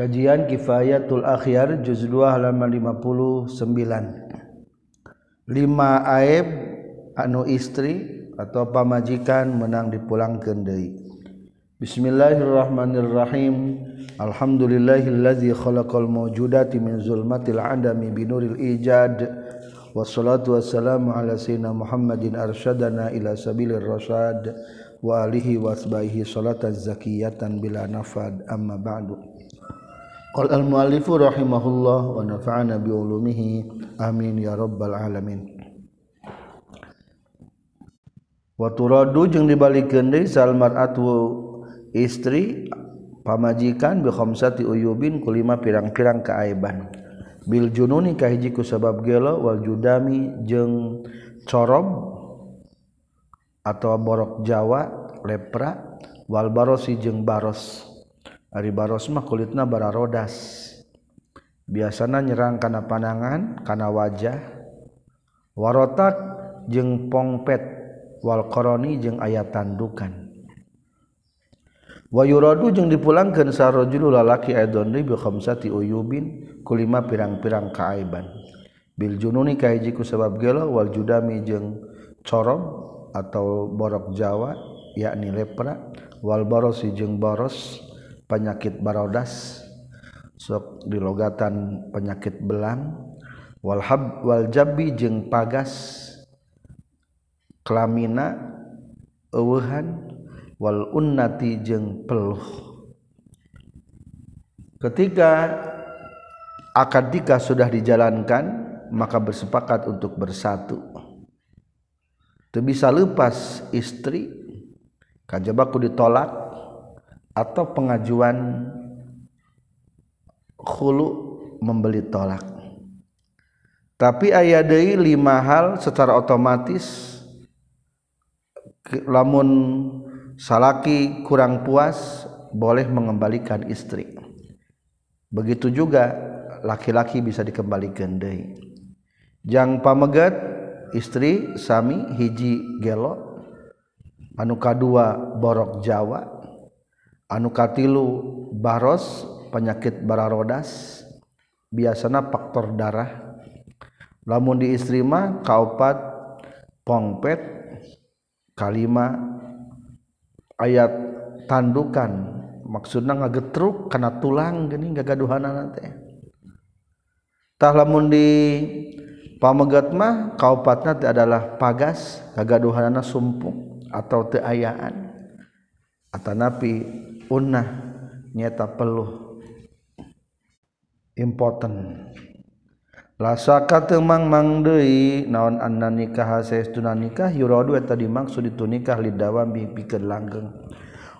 Kajian Kifayatul Akhyar juz 2 halaman 59. 5 aib anu istri atau pamajikan menang dipulangkeun deui. Bismillahirrahmanirrahim. Alhamdulillahillazi khalaqal mawjudati min zulmatil adami binuril ijad. Wassalatu wassalamu ala sayyidina Muhammadin arsyadana ila sabilir rasyad wa alihi wasbaihi salatan zakiyatan bila nafad amma ba'du. Qala al-muallifu rahimahullah wa nafa'ana bi ulumihi amin ya rabbal alamin. Wa turadu jeung dibalikeun deui sal mar'atu istri pamajikan bi khamsati uyubin kulima pirang-pirang kaaiban. Bil jununi kahiji ku sabab gelo wal judami jeung corob atau borok Jawa lepra wal barosi jeung baros. Ari barosmah kulitna bara rodas biasanya nyerang karena panangan karena wajah. Warotak jeng pongpet wal koroni jeng ayat tandukan. Wayuradu jeng dipulangkan sarojulu lalaki aidoni bi khamsati uyubin kulima pirang-pirang kaaiban. Bil jununi kahiji ku sebab gelo wal judami jeng corong atau borok jawa yakni lepra. Wal barosi jeng baros penyakit barodas sok dilogatan penyakit belang. Walhab wal jabi jeung pagas kelamina eueuhan. Wal unnati jeung peluh. Ketika akad nikah sudah dijalankan maka bersepakat untuk bersatu. Teu bisa lepas istri kajabaku ditolak atau pengajuan khulu membeli tolak. Tapi aya deui lima hal secara otomatis lamun salaki kurang puas boleh mengembalikan istri. Begitu juga laki-laki bisa dikembalikan deui jang pamegat istri sami hiji gelo anu kadua borok Jawa anu katilu baros penyakit bara rodas biasanya faktor darah. Lamun di istri mah kaopat pongpet kalima. Ayat tandukan maksudnya ngagetruk karena tulang gini gagaduhan nanti tah lamun di pamegat mah kaopatna teh adalah pagas gagaduhanana sumpung atau teayaan atanapi unnah nyata peluh. Important. Lasaka temang mang deui naon anna nikah saestuna nikah yuradu eta dimaksud itu nikah lidawam bi pikeun langgeng.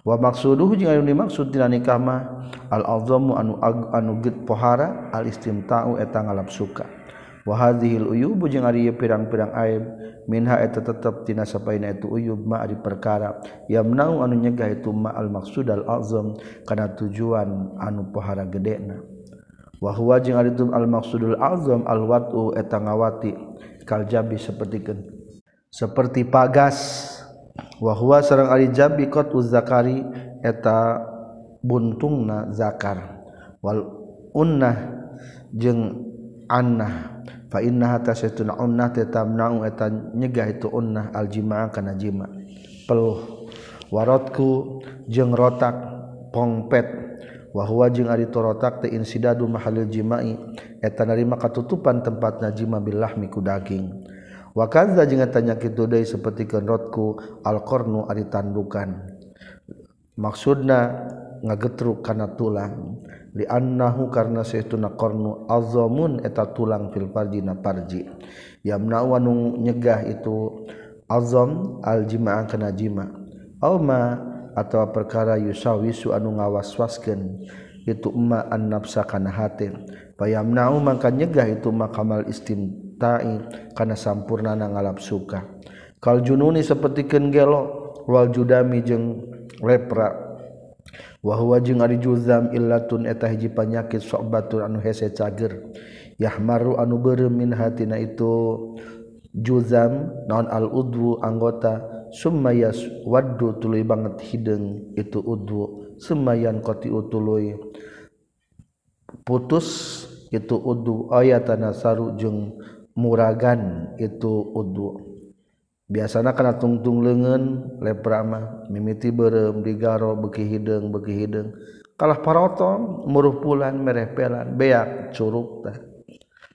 Wa maksuduhu jeung anu dimaksud dina nikah mah al azamu anu anu geut pohara al istimta'u eta ngalap suka. Wa hadhil uyubu jeung ari pirang-pirang aib minha eta tetep tina sapaina itu uyub ma ari perkara. Yamnau anu nyegah itu ma al maqsud al azam kana tujuan anu pohara gedena. Wa huwa jeung ari itu al maqsudul azam al watu eta ngawati kal jabi sapertikeun seperti pagas. Wa huwa sareng ari jabi qatu zakari eta buntungna zakar. Wal unnah jeung annah. fa inna hatta satun unnah tatamna'u eta nyegah itu unnah aljima'a kana jima. Peluh warotku jeung rotak pongpet wa huwa jeung ari rotak teh insidadu mahalil jima'i eta narima katutupan tempat najima billahmi ku daging. Wa kadza jeung tanya kitu deui sapertikeun rotku alqarnu ari tandukan. Maksudna ngagetruk kana tulang. Liannahu karna seuna kornu alzomun eta tulang filparji na farji. Yamna wanung nyegah itu azom aljima kana jima. Ma atau perkara yusawisu anu ngawaswaskeun itu emma an nafsa kana hati payamnau mangka nyegah itu makamal istimtai kana sampurna na ngalap suka. Kal jununi sapertikeun gelo wal judami jeung lepra. wahwa jeung ari juzam illatun eta hiji panyakit sobatun anu hese cager. Yahmaru anu beureum min hatina itu juzam naon al udwu anggota. Summa waddu tuluy banget hideung itu udwu. Semayan qati utuluy putus itu udwu. Ayatana saru jeung muragan itu udwu. biasanya karena tungtung lengan leprama mimiti berem digaro beki hidung beki hidung kalah paroton muruh pulan merepelan beak curug tah.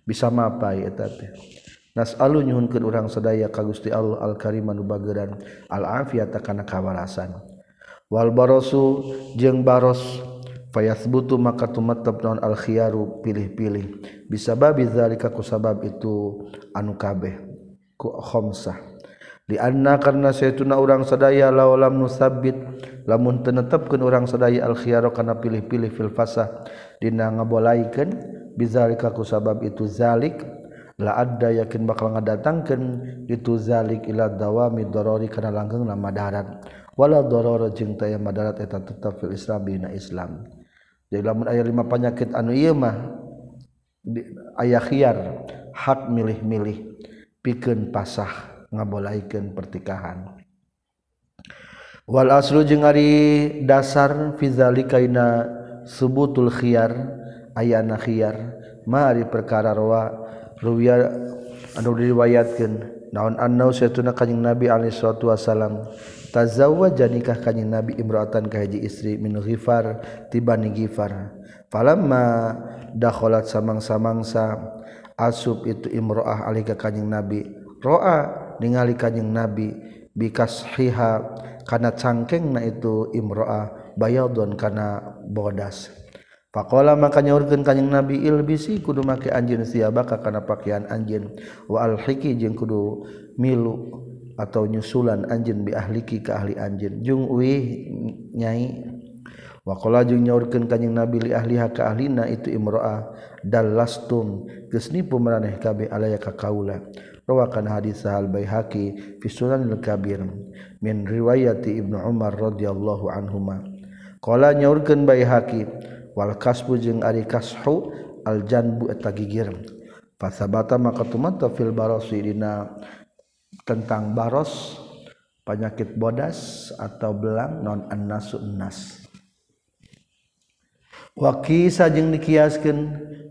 Bisa mapai eta teh? Nasalu nyuhunkeun urang sadaya ka Gusti Allah al karim anu bageuran al afiyat kana kawarasan. Wal barosu jeung baros fayasbutu maka tumatab naon al khiyaru pilih-pilih. Bisa babi zalika ku sabab itu anu kabeh ku khamsah di anna karena saytuna urang sadaya laulam nusabit lamun tenetepkeun urang sadaya al khiyaro kana pilih-pilih fil fasah dina ngabolaikeun bizalika ku sabab itu zalik la adda yakin bakal ngadatangkeun itu zalik ila dawami darori kana nama madarat. Wala darara jeung taya madarat eta tetep fil islam dina islam. Jadi lamun aya lima penyakit anu ieu mah aya khiyar hak milih-milih pikeun pasah. Ngabolaikan pertikahan. Wal aslu jeung ari dasar fizalika ina subutul khiyar ayana khiyar mari perkara rawa ruwiya anu diriwayatkeun. Naon annau satuna kanjing nabi alaihi salatu wasalam tazawwaja nikah kanjing nabi imra'atan ka hiji istri min ghifar tibani ghifar. Falamma dakhalat samang-samangsa asub itu imro'ah alika kanjing nabi ro'a ningali kanyeng nabi bikashiha kana cangkeng na itu imro'ah bayadun kana bodas. Pakola makanya nyaurkeun kanyang Nabi ilbisi kudu make anjin siabaka kana pakaian anjin wa alhiki jeung kudu milu atau nyusulan anjin bi ahliki ka ahli anjin jung uih nyai. Wakola jeung nyaurkeun kanjing Nabi li ahliha ka ahlina itu imro'ah dallastum geus nipu maraneh kabeh alaya ka kaula. Rawakan hadis sahal baihaqi fi sunan al-kabir min riwayati ibnu umar radhiyallahu anhuma. Qala nyaurkeun baihaqi wal kasbu jeung ari kashu al janbu eta gigir. Fasabata maka tumata fil barosi dina tentang baros penyakit bodas atau belang non annasu nas wa kisah jeung dikiaskeun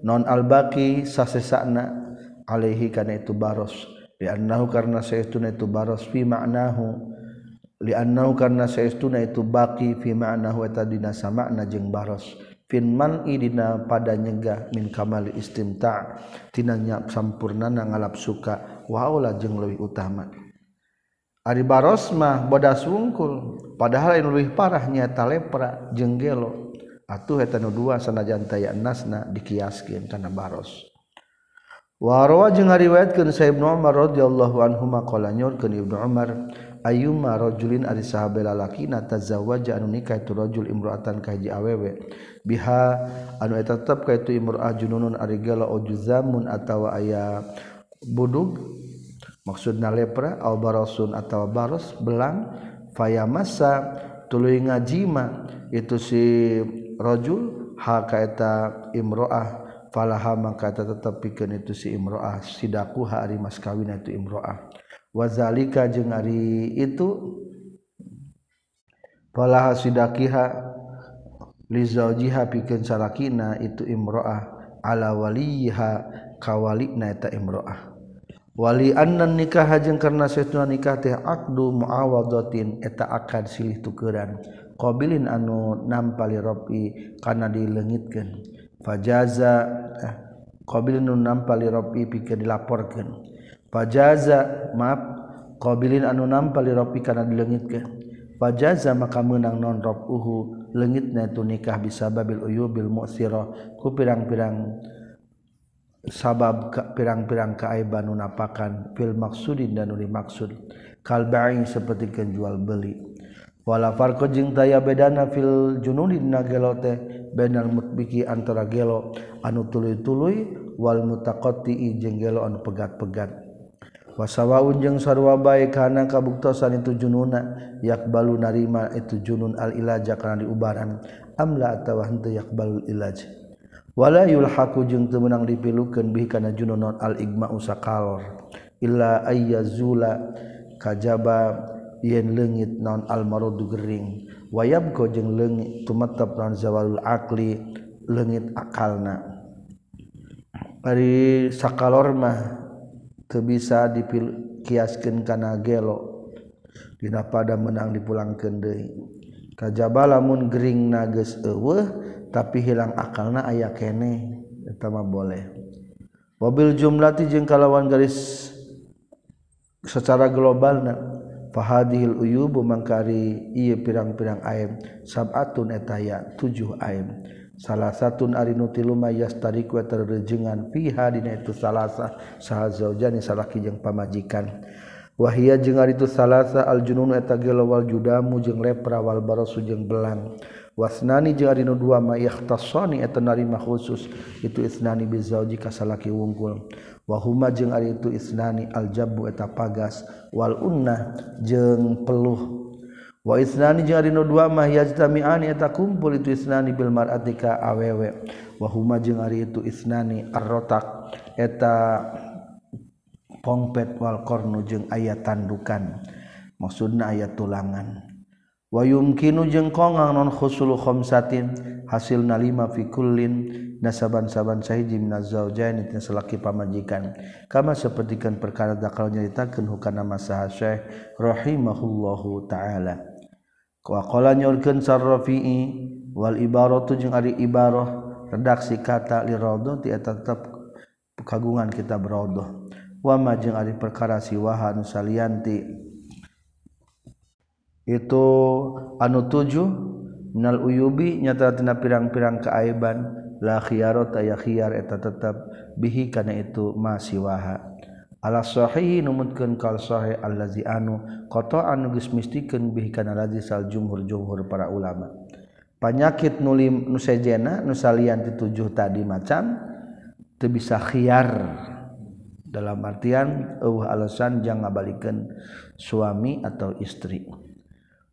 non albaki sasesana alaihi kana itu baros. Li annahu karna saytuna itu baros fi ma'nahu. Li annahu karna saytuna itu baqi fi ma'nahu eta dina samakna jeung baros. Fin man idina pada nyegah min kamal istimta tinanya sampurnana ngalap suka wa aula jeung leuwih utama. Ari baros mah bodas wungkul padahal anu leuwih parah nyaeta lepra jeung gelo. Atuh eta nu dua sanajan taya nasna dikiaskeun kana baros. Warwa jeung ngariwayatkeun Sa'ib Umar radhiyallahu anhu maqala nyurkeun Ibnu Umar ayyuma rajulin ari sahabela lalakina tazawwaja anu nikah itu rajul imra'atan ka hiji awewe. Biha anu eta tetep ka itu imra'ah jununun ari gala ojuzamun atawa aya budug maksudna lepra au barasun atawa baros belang fayamassa tuluy ngajima. Itu si rajul ha ka eta imra'ah falaha mangkata tetep pikeun itu si imroah sidaku ari mas kawin itu imroah. Wazalika jeung ari itu falaha sidakiha li zaujiha pikeun salakina itu imroah ala waliha kawalina eta imroah. Wali annan nikah jeung karena saestuna nikah teh aqdu muawadatin eta akad silih tukeran. Qabilin anu nampali robi kana dileungitkeun fajaza eh, qabilin nu nampal li rabbi pikeun dilaporkeun. Fajaza maaf qabilin anu nampal li rabbi kana dileungitkeun fajaza maka meunang non rabbuhu leungitna tu nikah bisababil uyubil mu'sira ku pirang-pirang sabab pirang-pirang kaaiban nu napakan fil maksudin dan nu dimaksud. Kalbaing seperti jual beli. wala farqu jeung daya bedana fil junudin nagelo teh benal mutbiki antara gelo anu tuluy-tuluy wal mutaqatti jeung gelo anu pegat-pegat. Wasawaun jeung sarua bae kana kabuktosan itu jununa yakbalu narima itu junun al ilaja kana diubaran amla atawa henteu yakbalul ilaj. Wala yulhaqu jeung teu meunang dipilukeun bihi kana junun al igma usakalor illa ayyazula kajaba yen leungit naon almarudu gering. Wayab ko jeung leungit tumetep naon zawalul akli leungit akalna. Ari sakalor mah teu bisa dipil kana gelo. Dina pada menang dipulangkeun deui. Kajaba lamun gering nages eueuh tapi hilang akalna aya kene eta mah boleh. Wabil jumlati jeung kalawan garis secara globalna. fahadhil uyubu mangkari ieu pirang-pirang aib sab'atun etaya tujuh aib salah satu ari nu tilu mayas wa terrejengan fiha dina itu salasa saha zaujani salaki jeung pamajikan. Wahia jeung ari itu salasa aljunun eta gelawal judamu jeung lepra wal barasu jeung belang. wasnani jeung ari nu dua ma eta narima khusus. Itu isnani bizauji kasalaki wungkul. Wa huma jeung ari itu isnani aljabu eta pagas. Wal unnah jeung peluh. Wa isnani jeung ari nu dua ma yajtami'ani eta kumpul. Itu isnani bil mar'ati ka awewe. Wa huma jeung ari itu isnani arrotak eta pongpet wal kornu jeung aya tandukan. Maksudna aya tulangan. wa yumkinu jeung kongang non khusul khomsatin hasil nalima fikullin nasaban-saban sahiji minaz zaujain selaki pamajikan. Kama sapertikeun perkara dakal nyaritakeun hukana masaha syekh rahimahullahu taala. Wa qala sarrafi'i wal ibaratu jeng ari ibarah redaksi kata li raudhati eta tetep kagungan kitab raudhah. Wa ma ari perkara siwahan salianti. itu anu tujuh minal uyubi nyata tina pirang-pirang keaiban la khiyarot aya khiyar eta tetap bihi kana itu ma siwaha. Ala sahihi numutkeun kal sahih allazi anu qata'an geus mistikeun bihi kana lazi sal jumhur jumhur para ulama. Panyakit nulim nusejena nusalian ti tujuh tadi macam teu bisa khiyar. Dalam artian eueuh alasan jangan ngabalikeun suami atau istri.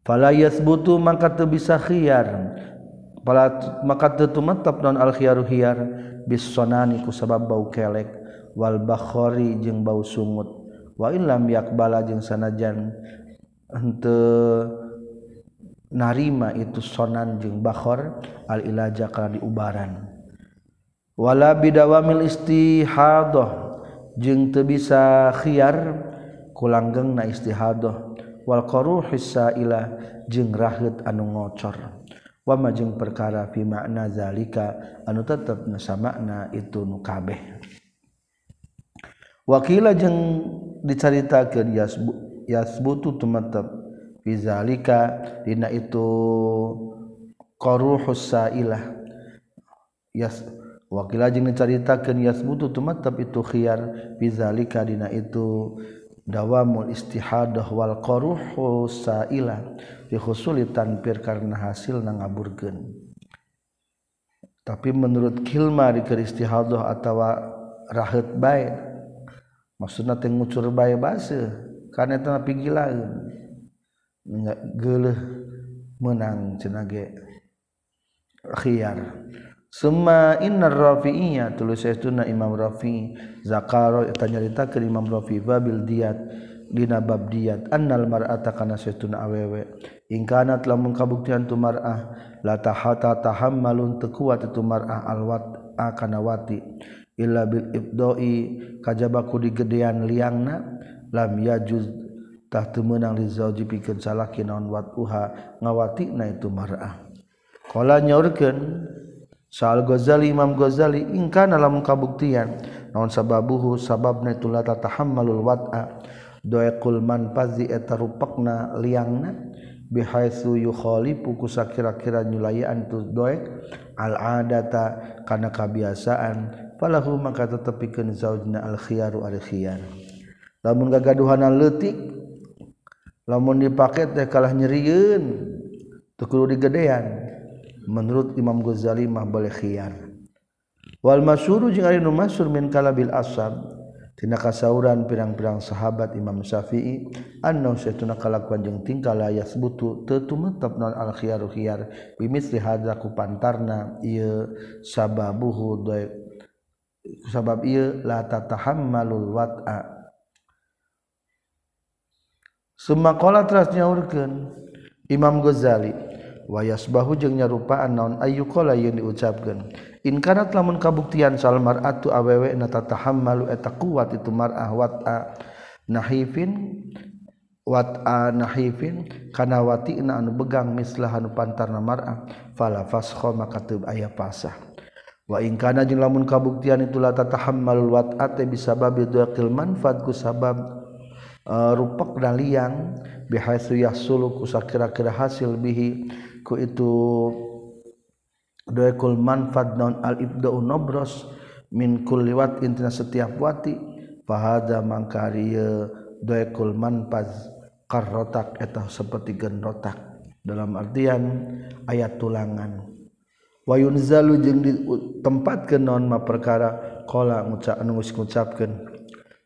falayas butuh maka teu bisa khiyar. Fala maka teu tumetep non al khiyaru khiyar. Bisonani ku sabab bau kelek. Wal bakhari jeung bau sungut. Wa illam yakbala jeung sanajan. Henteu narima itu sonan jeung bakhor al ilaja kala diubaran wala bidawamil istihadah jeung teu bisa khiyar kulanggeng na istihadah Walqaruhisaila jeung rahhut anu ngocor. Wamajeng perkara fi makna zalika anu tetap nusa makna itu nukabeh wakila jeng diceritakan yasbu yasbutu tumatap fi zalika dina itu qaruhus sailah. Yas wakila jeung diceritakeun yasbutu tumatap itu khiyar fi zalika dina itu dawamul istihadah wal qaruhu saila fi husuli tanpir karena hasil ngaburkeun. Tapi menurut kilma di istihadah atawa rahet bae maksudna teh ngucur bae base karena eta pigilaeun geuleuh menang cenah ge khiyar Suma innar rafi'iyya tulis saestuna Imam Rafi. Zakaro eta nyarita ke Imam Rafi. Babil diat dina bab diat annal mar'ata kana saestuna awewe. Ingkana telah mengkabuktian tu mar'ah la tahata tahammalun tekuat tu mar'ah alwat ah, akana wati. Illa bil ibdoi kajabaku digedean liangna lam yajuz tah teu meunang li zauji pikeun salaki naon watuha ngawatina itu mar'ah. Qala nyaurkeun soal Ghazali Imam Ghazali ingkana lamun kabuktian. Naon sababuhu? Sababna tula tatahammalul wat'a. Doekul manfazi eta rupakna liangna bihaitsu yukhalifu kusakira-kira nyulayaan tu doek. Al adata kana kabiasaan falahu maka tetepikeun zaujna al khiyaru al khiyar. Lamun gagaduhana leutik lamun dipake teh kalah nyerieun teu kudu digedean. menurut Imam Ghazali mah boleh khiyar wal masyuru jeung ari nu masyhur min kalabil asab tina kasauran pirang-pirang sahabat Imam Syafi'i annahu saytuna kalakuan jeung tingkah la yasbutu teu tumetep non al khiyaru khiyar bimitsli hadza ku pantarna ieu sababuhu daif sabab ieu la tatahammalul wat'a Semakola teras nyaurkeun Imam Ghazali wayas bahu jeung nyarupaan naon ayukola yang in inkanat lamun kabuktian salmar atu awewe natatahammalu eta kuat itu mar'ah wat'a nahifin wat'a nahifin kana watina anu begang mislahan pantarna mar'ah fala fasho maka teu aya pasah. Wa ingkana jeung lamun kabuktian itu latatatahammalul wat'a teh bisababi duqil manfaat ku sabab eh, uh, rupak daliang bihasu yahsulu ku sakira-kira hasil bihi. ku itu doekul manfaat non al ibdau nobros min kulli wat intina setiap wati fahada mangkari doekul manfaz karrotak etah seperti genrotak. Dalam artian ayat tulangan. Wa yunzalu jeung tempat ke non ma perkara qala ngucap anu ngucapkeun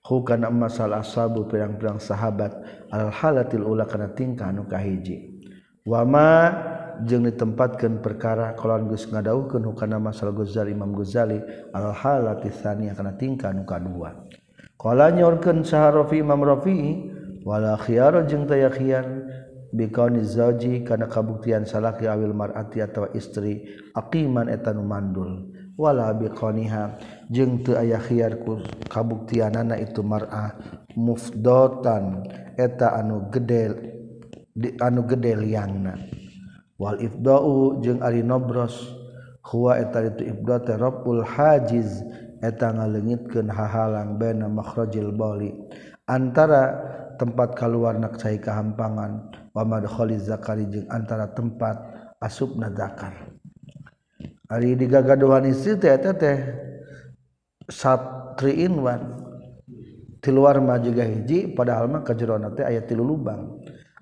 hukana masalah sabu pirang-pirang sahabat al halatil ula kana tingkah anu kahiji. Wama jeung ditempatkan perkara kalau Gus ngadaukeun hukana masal Ghazali Imam Ghazali al halatisani tsaniya kana tingkah nuka dua. Kalau nyorkan Rafi Imam Rafi wala khiyar jeung taya khiyar bikauni zauji kana kabuktian salaki awil mar'ati atawa istri aqiman eta nu mandul wala biqaniha jeung teu aya khiyar ku kabuktianana itu mar'ah mufdotan eta anu gede di anu gede liangna wal ifdau jeung ari nobros. Huwa eta itu ibda rabbul hajiz. Eta ngalengitkeun hahalang bena makhrajil bali antara tempat kaluarnak cai kahampangan wa madkhaliz zakari jeung antara tempat asupna zakar. Ari digagaduhan istri teh eta teh satri in one tiluar mah juga hiji padahal mah kajerona teh aya tilu lubang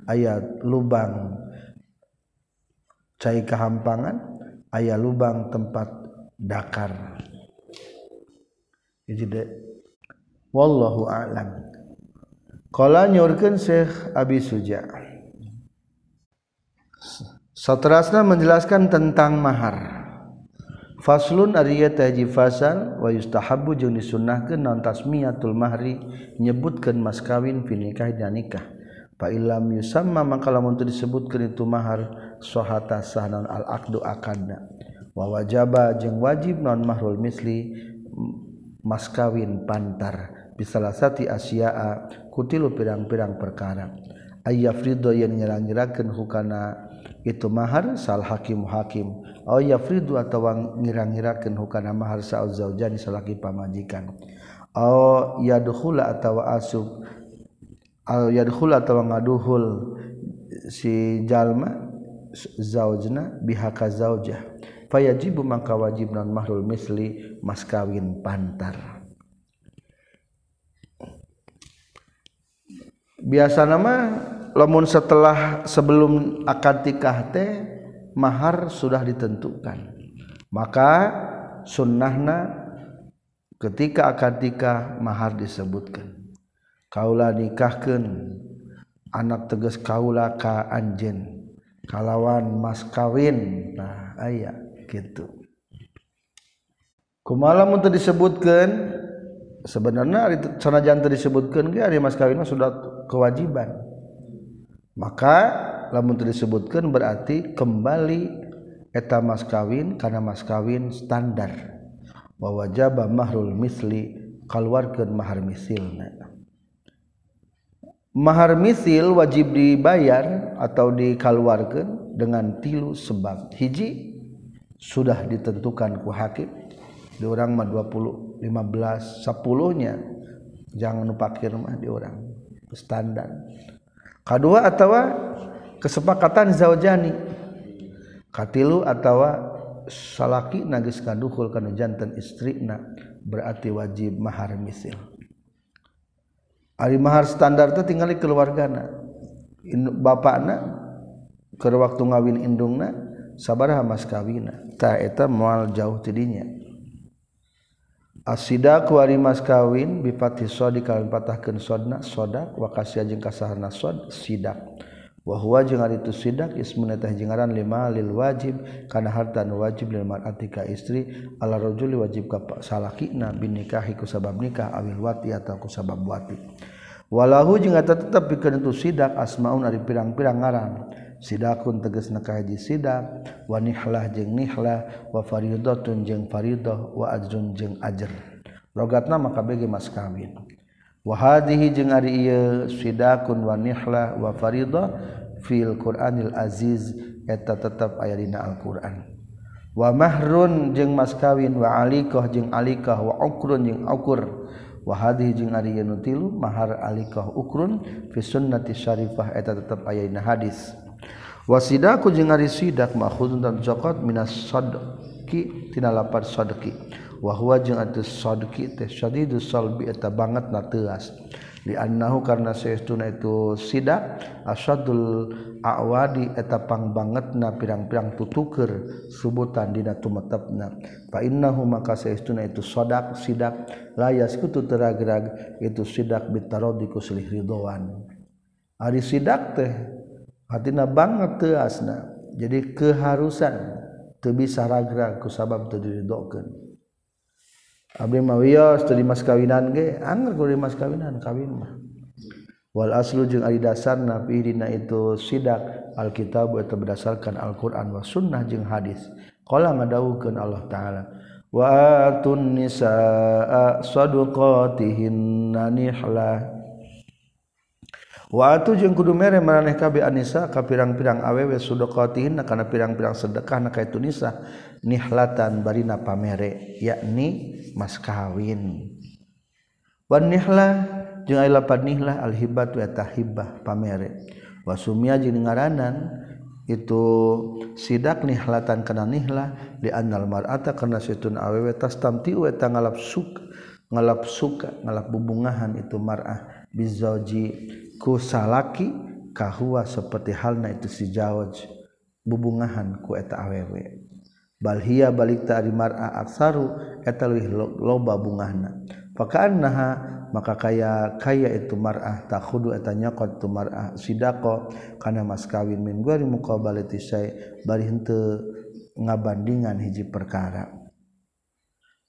aya lubang cai kehampangan ayah lubang tempat dakar jadi de wallahu a'lam kala nyurkeun syekh abi suja Satrasna menjelaskan tentang mahar. Faslun ariya tahji fasal wa yustahabbu jeung disunnahkeun naon tasmiyatul mahri nyebutkeun mas kawin pinikah dan nikah. Fa illam yusamma maka lamun disebutkeun itu mahar sohata sahnan al-aqdu akadna wa wajaba jeung wajib non mahrul misli mas kawin pantar bisalasati asya'a kutilu pirang-pirang perkara. Ayyafridu yang nyerang-nyerangkeun hukana itu mahar sal hakim hakim. Au yafridu atawa ngira-ngirakeun hukana mahar sal zaujani salaki pamajikan. Au yadkhula atawa asub au yadkhula atawa ngaduhul si jalma zaujna bihaka zaujah. Fayajibu maka wajib non mahrul misli mas kawin pantar. Biasa nama lamun setelah sebelum akad nikah teh mahar sudah ditentukan. Maka sunnahna ketika akad nikah mahar disebutkan. Kaula nikahkan anak tegas kaula ka anjen kalawan mas kawin. Nah aya gitu. Kumalam untuk disebutkan sebenarnya sanajan disebutkan ge ari mas kawin sudah kewajiban. Maka lamun disebutkan berarti kembali eta mas kawin karena mas kawin standar. Bahwa jabah mahrul misli keluarkan mahar misilna. mahar misil wajib dibayar atau dikaluarkan dengan tilu sebab. Hiji sudah ditentukan ku hakim. Di orang mah 20 15 10 nya jangan nupakir mah di orang. Standar. Kedua atau kesepakatan zaujani. Katilu atau salaki nagis kaduhul kanu jantan istrina berarti wajib mahar misil. Ari mahar standar teh tinggali keluargana. Bapakna keur waktu ngawin indungna sabaraha mas kawina. Tah eta moal jauh tidinya. Asida kuari mas kawin bipati sodi kalian patahkeun sodna sodak wakasya jeung kasahana sod sidak. wahwa jeung itu sidak ismunetah jengaran lima lil wajib kana harta nu wajib lil mar'ati ka istri ala rajuli wajib ka salakina bin nikahiku sabab nikah awil wati atau ku sabab wati. Walahu jeung tetap bikin itu sidak asmaun ari pirang-pirang ngaran. Sidakun teges nakah hiji sidak wa nihlah jeung nihlah wa faridatun jeung faridoh wa ajrun jeung ajr. Rogatna maka bagi mas kawin. wahadihi jeung ari ieu sidakun wanihlah wa farida fil Qur'anil Aziz. Eta tetep aya dina Al-Qur'an. Wa mahrun jeung maskawin wa alikah jeung alikah wa ukrun jeung ukur. Wa hadhihi jeung ari ieu tilu mahar alikah ukrun fi sunnati syarifah. Eta tetep aya dina hadis. Wa sidaku jeung ari sidak makhudun dan zakat minas sadqi tina lapar sadqi. wahwa jeung atus sadqi teh syadidus salbi eta banget na teuas di annahu karna saestuna itu sidak asadul awadi eta pang banget na pirang-pirang tutuker subutan dina tumetepna. Fa innahu maka saestuna itu sadak sidak layas kutu teragrag itu sidak bitarodi kuslih ridwan ari sidak teh hatina banget teuasna jadi keharusan teu bisa ragrag ku sabab teu diridokeun Abdi mah wios teu di mas kawinan ge angger ku di mas kawinan kawin mah. Wal aslu jeung ari dasarna fi dina itu sidak alkitab eta berdasarkan Al-Qur'an wa sunnah jeung hadis. Qala ngadawukeun Allah taala wa atun nisaa sadaqatihinna nihlah wa atu jeung kudu mere maraneh kabeh anisa ka pirang-pirang awewe sadaqatihinna kana pirang-pirang sedekah na ka itu nisa nihlatan barina pamere yakni mas kawin wan nihlah jeung ai lapad nihlah al hibat wa tahibah pamere. Wasumia jeung ngaranan itu sidak nihlatan kana nihlah di annal mar'ata kana situn awewe tastamti wa tangalap suk ngalap suka ngalap bubungahan itu mar'ah. Bizauji ku salaki kahwa seperti halna itu si jawaj bubungahan ku eta awewe. balhia balik tarimara aksaru eta leuwih loba bungahna. Fakaannaha maka kaya kaya itu mar'ah takhudu eta nyokot tu mar'ah sidaqo kana mas kawin min gari muqabalati say bari henteu ngabandingan hiji perkara.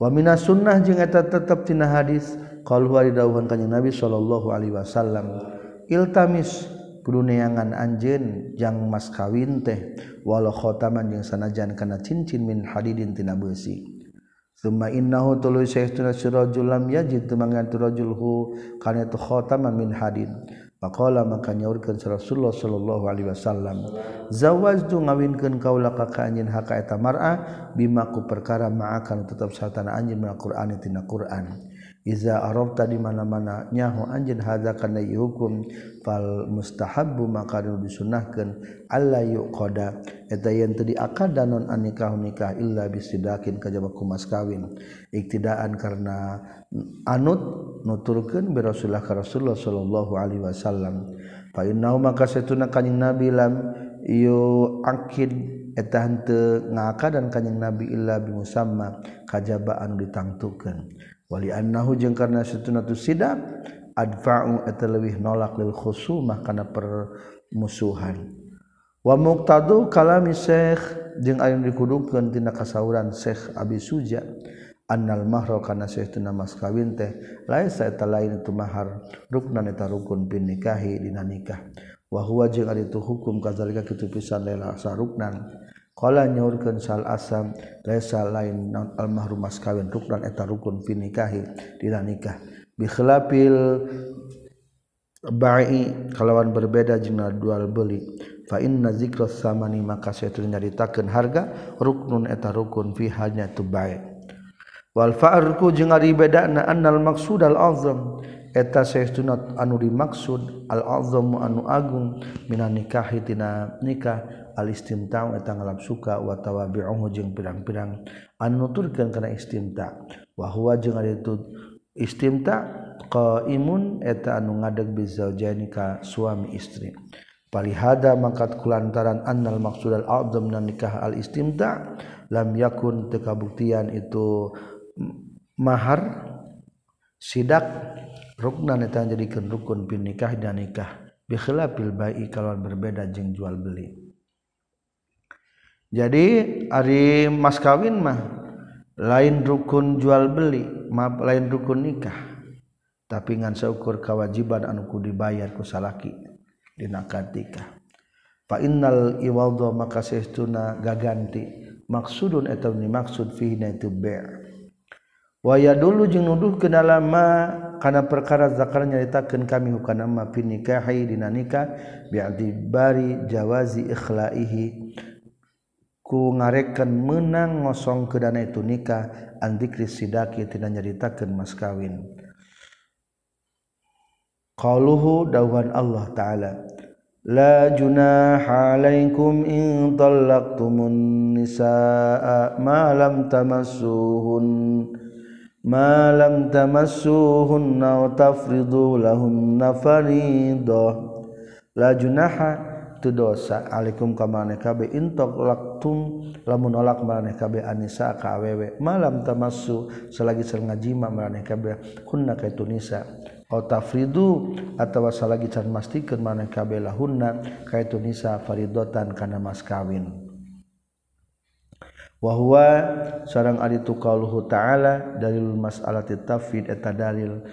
Wa minas sunnah jeung eta tetep tina hadis qalu wa didawuhkeun kanjeng nabi sallallahu alaihi wasallam iltamis kudu neangan anjeun jang mas kawin teh walau khotaman jeung sanajan kana cincin min hadidin tina besi Summa innahu tuluy syekhuna sirajul lam yajid tumangan turajul kana tu khotaman min hadid. Faqala maka nyaurkeun Rasulullah sallallahu alaihi wasallam zawajtu ngawinkeun kaula ka ka anjeun haka eta mar'a bima ku perkara ma'akan tetap satana anjeun min Al-Qur'an tina Qur'an. iza arafta di mana-mana nyaho anjeun hadza kana hukum fal mustahabbu maka disunahkeun alla yuqada. Eta yen teu diakada non nikah nikah illa bisidakin kajaba kumas kawin. Iktidaan karena anut nuturkeun bi rasulullah ka rasulullah sallallahu alaihi wasallam. Fa innahu maka satuna kanjing nabi lam yu akid eta henteu ngakadan kanjing nabi illa bi musamma kajaba anu ditangtukeun. wali annahu jeung karena satuna tu sidab adfa'u eta leuwih nolak lil khusumah kana permusuhan. Wa muqtadu kalami syekh jeung aya dikudukeun tina kasauran syekh abi suja annal mahra kana sayyidina mas kawin teh laisa eta lain itu mahar ruknan eta rukun bin nikahi dina nikah. Wa huwa jeung ari itu hukum kadzalika kitu pisan laila saruknan. Kala nyaurkeun sal asam laisa lain almah rumas kawin ruknan eta rukun fi nikahi dina nikah. Bi khilafil ba'i kalawan berbeda jeung jual beli fa inna zikra samani maka saytu nyaritakeun harga ruknun eta rukun fi hanya tu ba'i. Wal fa'rku jeung ari bedana annal maqsud al azam. Eta saestuna anu dimaksud al azam anu agung minan nikahi tina nikah. alistimta eta ngalap suka watawa bi'uhu jeung pirang-pirang anu nuturkeun kana istimta. Wa huwa jeung ari itu istimta qaimun eta anu ngadeg bizaujani ka suami istri. Palihada mangkat kulantaran annal maqsudal a'dzam nan nikah al istimta lam yakun tekabuktian itu mahar sidak ruknan eta jadikeun rukun bin nikah dan nikah bikhilafil bai'i kalau berbeda jeung jual beli. Jadi ari mas kawin mah lain rukun jual beli maaf lain rukun nikah. Tapi ngan seukur kewajiban anuku dibayar ku salaki dina katika fa innal iwaldo maka sestuna gaganti maksudun eta ni maksud fihi na itu be' wa dulu jeung nuduh ke dalam ma kana perkara zakar nyaritakeun kami hukana ma fi nikahi dina nikah bi'tibari jawazi ikhlaihi ku ngarekan menang ngosong ke dana itu nikah andikri sidaki tidak nyaritakeun mas kawin. Qauluhu dawan Allah taala la junaha alaikum in talaqtumun nisaa ma lam tamassuhun ma lam tamassuhunna wa tafridu lahunna faridah la junaha dosa aikum intok laktum lamun nolak manehkab Anisa KWW malam tamassu selagi ser ngajima manehkab kunna ke Tunisa tafridu atau lagi can mastikan manehkab lahunna ka Tunisa faridotan kana mas kawin. Wahwa seorang ari tuqaluhu ta'ala dalil mas'alati tafid eta dalil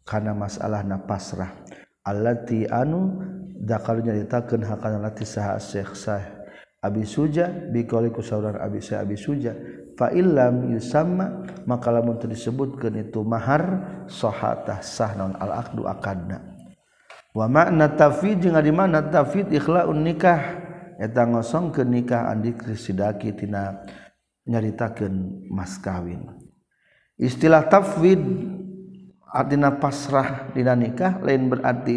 kana masalah na pasrah. Allati anu zakar nyaritakeun hakana lati saha Syekh Sah Abi Suja biqauli ku sauran Abi sa Abi Suja. Fa illam yusamma maka lamun teu disebutkeun itu mahar sahatah sah non al aqdu akadna. Wa makna tafid jeung ari mana? Tafid ikhlaun nikah. Eta ngosongkeun nikah andi sidaki tina nyaritakeun mas kawin istilah tafwid artinya pasrah dina nikah lain berarti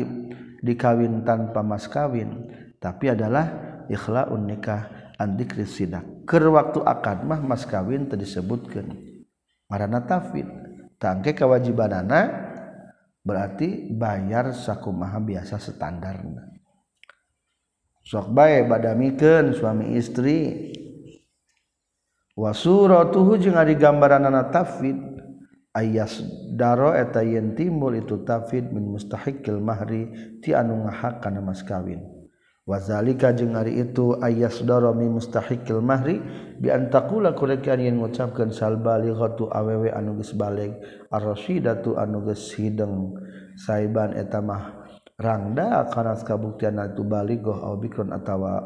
dikawin tanpa mas kawin tapi adalah ikhlaun nikah andikri sidak. Ker waktu akad mah mas kawin teu disebutkeun. Marana tafwid. Tangke kawajibanana berarti bayar sakumaha biasa standarna sok bae badamikeun suami istri. Wa suratuhu jeung ari gambaranna tafwid. ayas daro eta yen timbul itu tafid min mustahikil mahri ti anu ngahak kana mas kawin. Wazalika jeung ari itu ayas daro min mustahikil mahri bi antakula kurekan yen ngucapkeun sal balighatu awewe anu geus baleg arsyidatu anu geus hideung saiban eta mah rangda kana kabuktian atu balighah au bikron atawa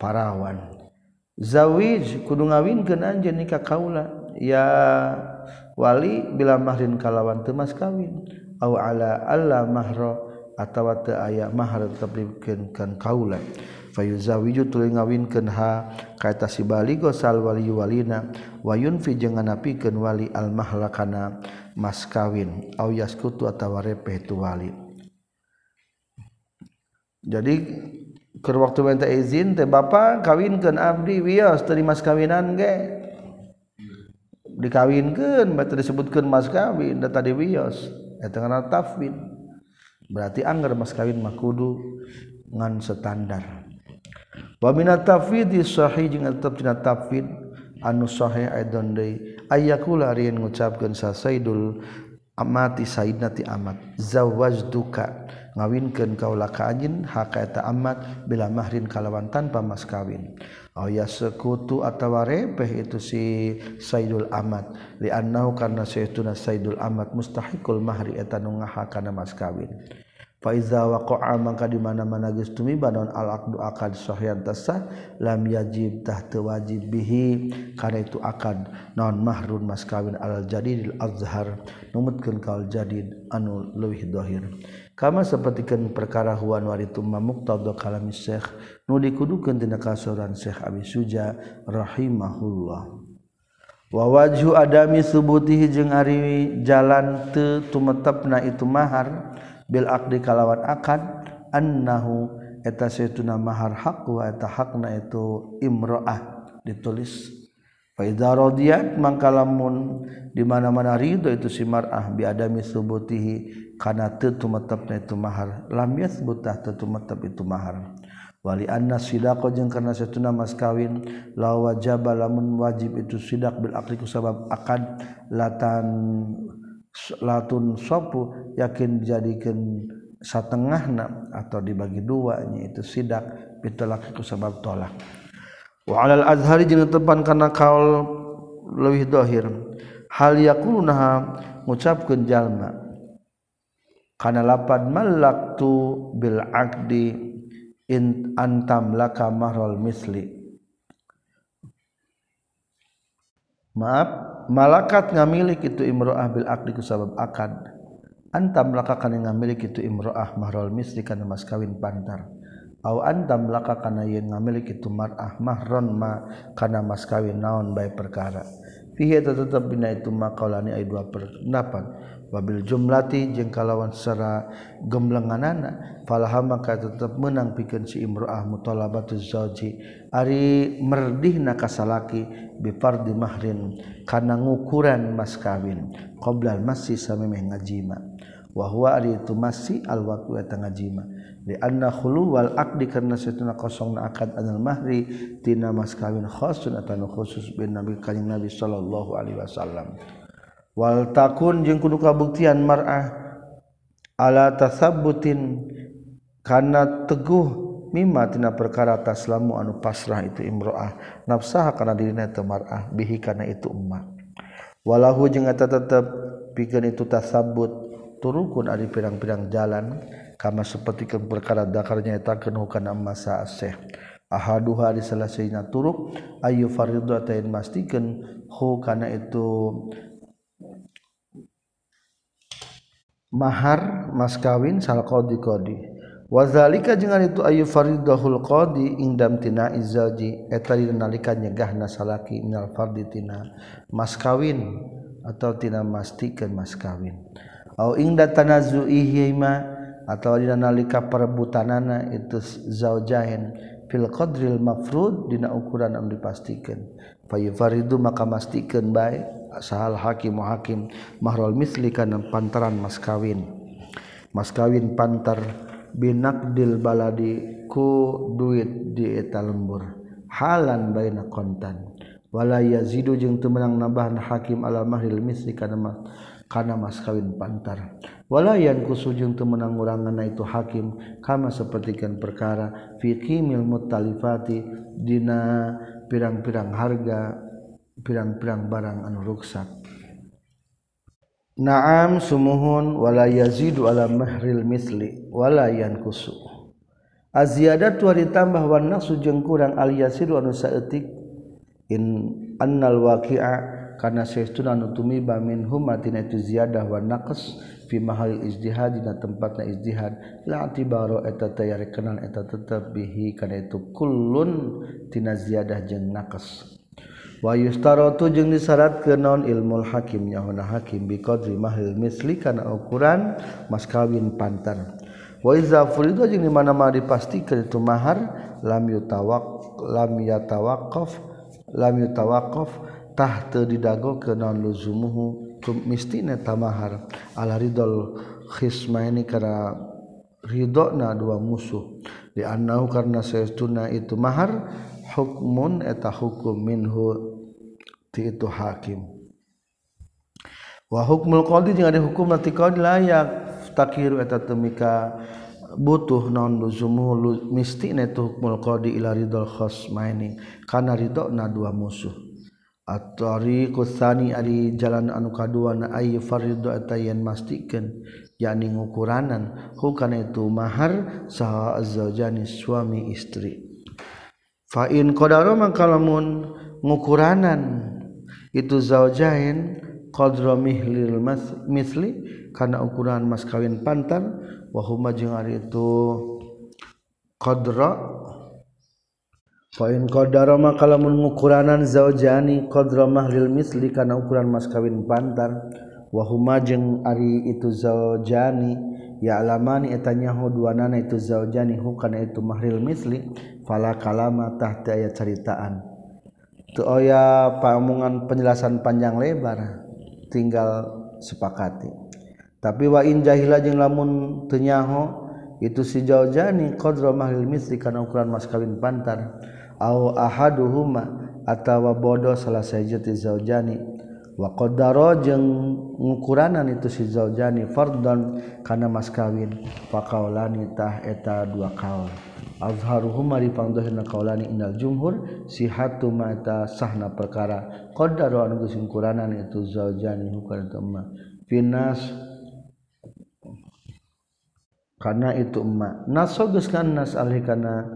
parawan. Zawij kudu ngawinkeun anjeun nikah kaula. Ya wali bila mahrin kalawan temas kawin au ala alla mahra atawa teu aya mahar tetep kan kaula fayuzawiju tuluy ngawinkeun ha kaita si baligo sal wali walina wa yunfi jeung nganapikeun wali al mahla kana mas kawin au yaskutu atawa repeh tu wali. Jadi ke waktu minta izin teh bapa kawinkeun abdi wios teu mas kawinan ge dikawinkan berarti disebutkan mas kawin dan tadi wios eta kana tafwid? Berarti anggar mas kawin makudu ngan standar. Wa minat tafwid sahih jeung tetep dina tafwid anu sahih aidon deui. Ayakula rieun ngucapkeun sa saidul amati saidna ti amat. Zawajtuka ngawinkeun kaula ka anjeun haka eta amat bila mahrin kalawan tanpa mas kawin. Oh ya sekutu atawa repeh itu si Saidul Ahmad li annahu karna saytuna Saidul Ahmad mustahiqul mahri eta nu ngahakana mas kawin. Fa iza waqa'a mangka di mana-mana geus tumiba naon al aqdu akad sahyan tasah lam yajib tah teu wajib bihi kana itu akad naon mahrun mas kawin al jadidil azhar numutkeun kaul jadid anu leuwih dohir. Kama sapertikeun perkara huwan waritum mamuktab do kalamis syekh nu dikudukeun tina kasoran Syekh Abi Suja rahimahullah. Wa wajhu adami subutihi jeung ari jalan teu tumetepna itu mahar bil aqdi kalawan akad annahu eta saytuna mahar haq wa eta hakna itu imraah ditulis. Fa idza radiyat mangka lamun di mana-mana ridho itu si mar'ah bi adami subutihi kana teu tumetepna itu mahar lam yathbutah teu tumetep itu mahar. Wali anna sidaqo jeung karna satuna mas kawin la wajib lamun wajib itu sidak bil aqli sabab akad latan latun sopu yakin dijadikan satengahna atau dibagi duanya itu sidak pitolak itu sebab tolak. Wa alal azhari jeung tepan kana kaul leuwih dohir. Hal yakuluna ngucapkeun jalma. Kana lapan malaktu bil aqdi in antam laka mahrul misli. Maaf malakat ngamilik itu imro'ah bil aqdi ku sabab akad. Antam laka kana ngamilik itu imro'ah mahrul misli kana mas kawin pantar. Au antam laka kana yen ngamilik itu mar'ah mahron ma kana mas kawin naon bae perkara. Fihi tetep bina itu maqalani ay dua pendapat wabil jumlati jeung kalawan sera gemblenganana falaha maka tetep menang pikeun si imro'ah mutalabatu zauji ari merdihna kasalaki bi fardi mahrin kana ngukuran mas kawin qoblal masih samemeh ngajima. Wa huwa ari itu masih al waqtu eta ngajima li anna khulu wal aqdi karna satuna kosong na akad anal mahri tina mas kawin khasun atau khusus bin nabi kanjing nabi sallallahu alaihi wasallam. wal takun jeung kudu kabuktian mar'ah. Ala tasabbutin kana teguh mimma tina perkara taslamu anu pasrah itu imro'ah. Nafsaha kana dirina teu mar'ah bihi kana itu umma walahu jeung eta tetep pikeun itu tasabbut turukun ari pirang-pirang jalan kama seperti ke perkara dakarnya eta kenu kana masa asih ahaduha di salah turuk ayu faridu atayin mastikeun hu kana itu mahar mas kawin sal qadi qadi. Wa zalika jeung itu ayu faridahul qadi indam tina izaji eta nalika nyegahna salaki minal fardi tina mas kawin atau tina mastikeun mas kawin. Au ingda tanazuihi ma atau dina nalika perebutanana itu zaujain fil qadril mafrud dina ukuran anu dipastikeun. Fa yufaridu maka mastikeun bae. Sahal hakim hakim mahrul misli kana pantaran mas kawin. Mas kawin pantar binakdil baladi ku duit di eta lembur. Halan baina kontan. Wala yazidu jeung teu meunang nambahan hakim ala mahril misli kana kana mas kawin pantar. Walayan kusujung teu meunang nguranganna itu hakim kama sapertikeun perkara fi qimil mutalifati dina pirang-pirang harga pirang-pirang barang anu ruksak. Naam sumuhun wala yazidu ala mahril misli wala yankusu. Aziyadat wa ditambah wa naqsu jeung kurang al yasiru anu saeutik. In annal waqi'a kana saestuna anu tumiba minhum atina tu ziyadah wa naqs fi mahal ijtihad dina tempatna ijtihad. La tibaro eta tayar kenal eta tetep bihi kana itu kullun tina ziyadah jeung naqs wayustarotu jeung disarat ke non ilmu hakim nyahuna hakim biqdri mahil misli karena ukuran mas kawin pantar. Waizaful itu jeung dimana-mana dipasti ke itu mahar lam yutawak lam yatawakof lam yutawakof tahta didago ke non luzumuhu tum mistine tamahar ala ridol khisma ini kara ridona dua musuh. Di annahu karena sayastuna itu mahar hukmun eta hukum minhu ti itu hakim. Wa hukmul qadi jeung ada hukum nanti qadi layak takiru eta temika butuh non luzumu misti itu hukmul qadi ila ridal khasmaini kana ridona dua musuh. At-tariqu tsani ari jalan anu kadua na ay faridu atayan mastikeun yakni ngukuranan. Hukana itu mahar saha azwajani suami istri Fain qadaro mangkalamun ngukuranan itu zaujain qadra mihlil misli karena ukuran mas kawin pantar. Wa huma jeung ari itu qadra. Fain qadara mangkalamun ngukuranan zaujani qadra mahlil misli karena ukuran mas kawin pantar. Wa huma jeung ari itu zaujani ya alamani etanyahu duanana itu zaujani hukana itu mahril misli fala kalama tahta ayat ceritaan tu oya pamungan penjelasan panjang lebar tinggal sepakati. Tapi wa in jahila jeung lamun teu nyaho itu si jaujani qadra mahil misri kana ukuran mas kawin pantar au ahaduhuma atawa bodoh salah sajati zaujani wa qaddara jeung ngukuranan itu si zaujani fardon kana mas kawin. Faqaulani tah eta dua kaul. Azharuhuma dipangdohna kaulani indal jumhur sihatu mata sahna perkara. Qaddaru anu geus kuranan itu zaujani hukana tamma finas. Karena itu emak nasogus kan nas alih karena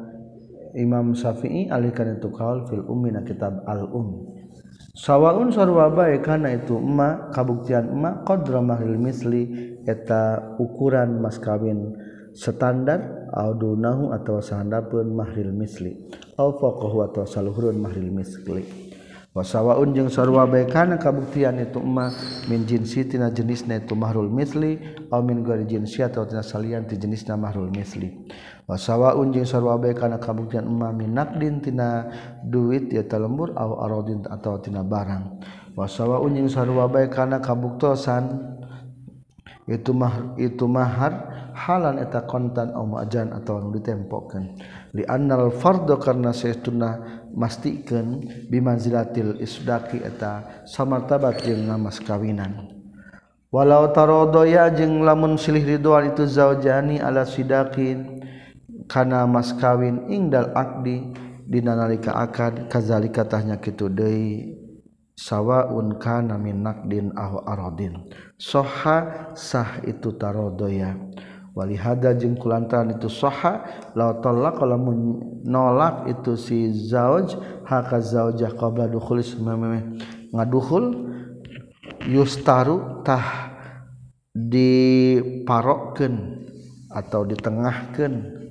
Imam Syafi'i alihkan itu kaul fil ummi na kitab al um sawwaun sarwaba kana itu emak kabuktian emak qadra mahril misli eta ukuran mas kawin standar audunahu atau sahandapun mahril misli. Au faqahu atau saluhurun mahril misli. Wasawaun jeung sarwaba kana kabuktian itu emma min jinsi tina jenisna itu mahrul misli au min ghairi jinsi atau tina salian ti jenisna mahrul misli. wasawa unjing sarwabe kana kabuktian emma minakdin tina duit ya lembur au aradin atau tina barang. Wasawa unjing sarwabe kana kabuktosan. Itu mah itu mahar halan eta kontan au majan atau anu ditempokkeun li annal fardhu karna saestuna mastikeun bimanzilatil isdaqi eta samartabat jeung ngamas kawinan. Walau tarodoya jeung lamun silih ridwan itu zaujani ala sidakin kana mas kawin ingdal akdi dina nalika akad kazalika tahnya kitu deui. Sawaun kana min naqdin aw aradin. Soha sah itu tarodoya wali hada jeung kulantaran itu soha la talaq lamun nolak itu si zauj haka zaujah qabla dukhul ngadukhul yustaru tah diparokkeun atau ditengahkeun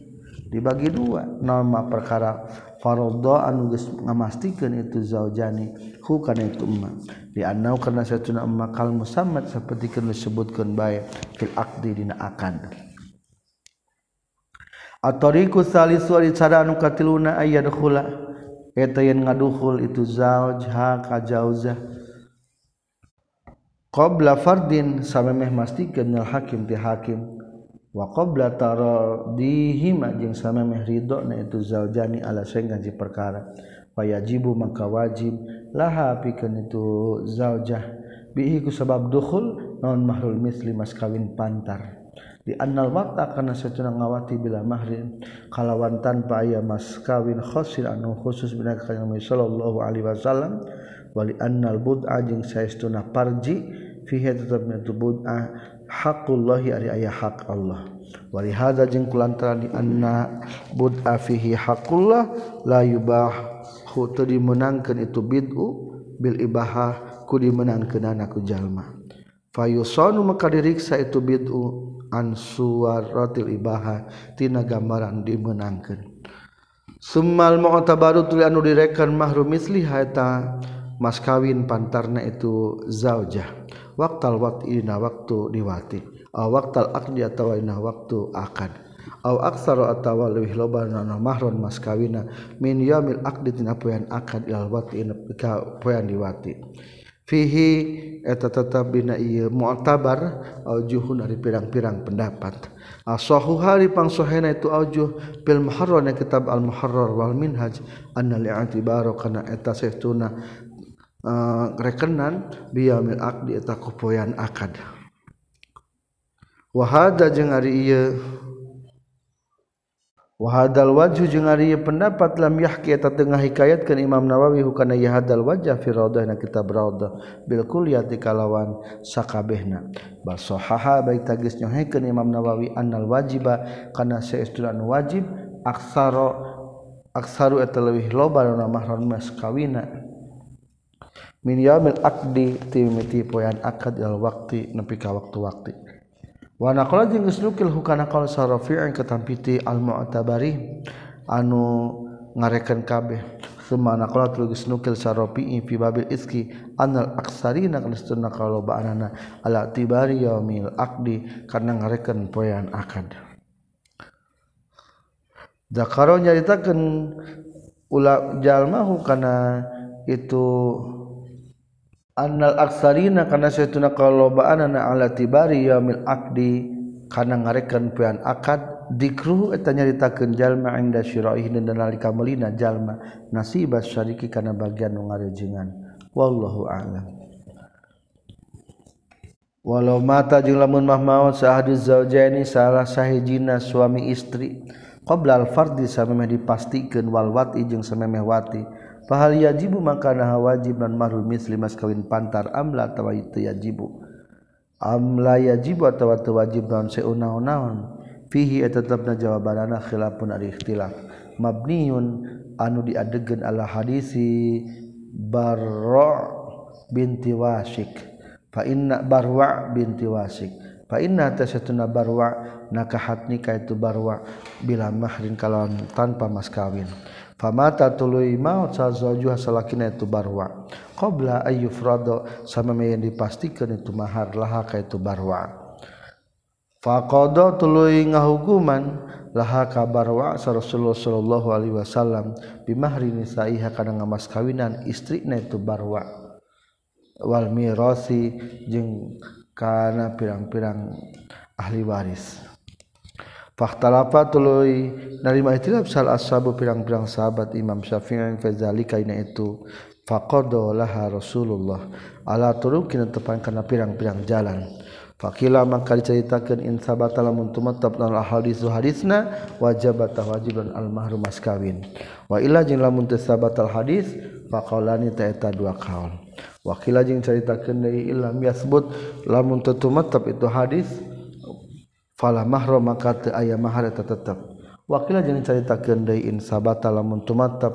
dibagi dua nama perkara faradha anu geus ngamastikeun itu zaujani hu kana itu emma di annau karena satuna emma kal musammat saperti disebutkeun bae fil aqdi dina akad. Atoriku salis wali cara anu katiluna ayadkhula eta yen ngadukhul itu zauj ha ka jauzah. Qabla fardin samemeh mastikeun nyal hakim ti hakim waqbla taradihima jeung sama meh ridho na itu zaljani ala sing ganji perkara. Wayajibu maka wajib laha pikeun itu zaljah. Bihi ku sabab dukhul naon mahrul misli mas kawin pantar. Di annal waqta kana satuna ngawati bila mahrin kalawan tanpa aya mas kawin khasil anu khusus bina kanjeng sallallahu alaihi wasallam wali annal bud'a jeung saestuna parji fihi tetep itu bud'a. hakullahi ari aya hak Allah. Walihada jeung kulantaran di anna bud'a fihi hakullah la yubah teu dimenangkeun itu bid'u bil ibahah ku dimenangkeunana ku jalma. Fayusanu maka diriksa itu bid'u an suwaratil ibahah tina gambaran dimenangkeun. Summal mu'tabaru tuli anu direkan mahrum misli haeta mas kawin pantarna itu zaujah. waktal wat ina waktu diwati waktal akdi atawa ina waktu akan. Aw aksaro atawa lebih loba na mahron mas kawina. Min yaumil akdi tina poean akad ilal wati ina diwati. Fihi eta tetap bina ieu mu'tabar aujuhun dari pirang-pirang pendapat. Asahu hari pangsohena itu aujuh bil muharrar kitab al muharrar wal minhaj anna li'atibaro kana eta sehtuna Uh, rekenan biamil akdi eta kupoyan akad. Wahada jeung ari ieu wahadal wajhu jeung ari pendapat lam yahki eta teu ngahikayatkeun Imam Nawawi hukana yahadal wajh fi raudahna kitab raudah bil kulliyati kalawan sakabehna. Basahaha baik tagis nyohekeun Imam Nawawi annal wajiba kana saestuna wajib aksaro aksaru eta leuwih loba dina mahram mas kawina. min yamil akdi timiti poyan akad ilal wakti nepi ka waktu-waktu wa naqala jeung geus nukil hukana qaul sarafi'an katampiti al mu'tabari anu ngareken kabeh. Summa naqala tul nukil sarafi'i fi babil iski anal aksari nak nestuna qaul ba'anana ala tibari yamil akdi karena ngareken poyan akad. Zakaro nyaritakan ulah jalmahu karena itu Annal aksarina kana saytuna kalobaanana ala tibari yaumil aqdi kana ngarekan pian akad dikru eta nyaritakeun jalma inda syiraih dan nalika melina jalma nasibah syariki kana bagian nu ngarejengan. Wallahu a'lam. Walau mata jeung lamun mah maut sahadu zaujaini salah sahijina suami istri qabla al fardi samemeh dipastikeun wal wati jeung samemeh wati. pahal yajibu makana wajib dan marul misli mas kawin pantar amla tawa itu yajibu. Amla yajibu atau tu wajib non seunaon naon fihi tetapna jawabanana khilafun ari ikhtilaf. Mabniun anu diadegeun ala hadisi barra binti wasik fa inna barwa binti wasik fa inna tasatuna barwa nakahat nikah itu barwa bila mahrin kalawan tanpa mas kawin. famata tuluy maut sazajuh salakina itu barwa. Qabla ayyufrado sama yang dipastikan itu mahar laha ka itu barwa. Faqada tuluy ngahukuman laha ka barwa Rasulullah sallallahu alaihi wasallam bimahri nisaiha kana ngamas kawinan istrina itu barwa. Wal mirasi jeung kana pirang-pirang ahli waris. Fahtalafa tuluy narima itilaf sal ashabu pirang-pirang sahabat Imam Syafi'i fi zalika ina itu faqada laha Rasulullah ala turukin tepan kana pirang-pirang jalan Fakila maka diceritakan in sabata lamun tumatab nal haditsu hadisna wajibata wajibun al mahrum mas kawin. Wa illa jeung lamun teu sabatal hadis faqaulani ta eta dua kaul. Wa qila jeung caritakeun deui illam yasbut lamun teu tumatab itu hadis fala mahram maka teu aya mahar eta tetep. Wakila jeung caritakeun deui in sabata lamun tumatep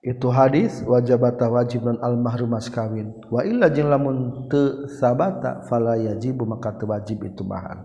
itu hadis wajabata wajib non al mahrum mas kawin. Wa illa jeung lamun teu sabata fala yajibu maka teu wajib itu mahar.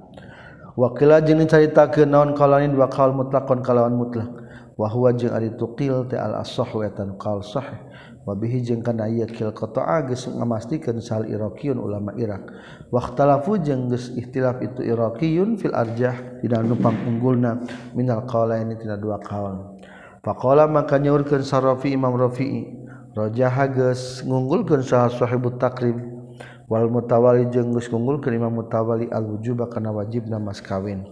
Wakila jeung caritakeun naon kalanin wa qaul mutlaqon kalawan mutlak wa huwa jeung ari tuqil ta al asah wa tan qaul sahih. wabihi jeung kana ieu kil qata'a geus ngamastikeun sal iraqiyun ulama Irak. Waqtalafu jeung geus ikhtilaf itu iraqiyun fil arjah dina nu pangunggulna minal qaulaini tina dua qaul faqala maka nyaurkeun sarafi imam rafi'i rajaha geus ngunggulkeun saha sahibut takrib wal mutawali jeung geus ngunggulkeun imam mutawali al wujuba kana wajibna mas kawin.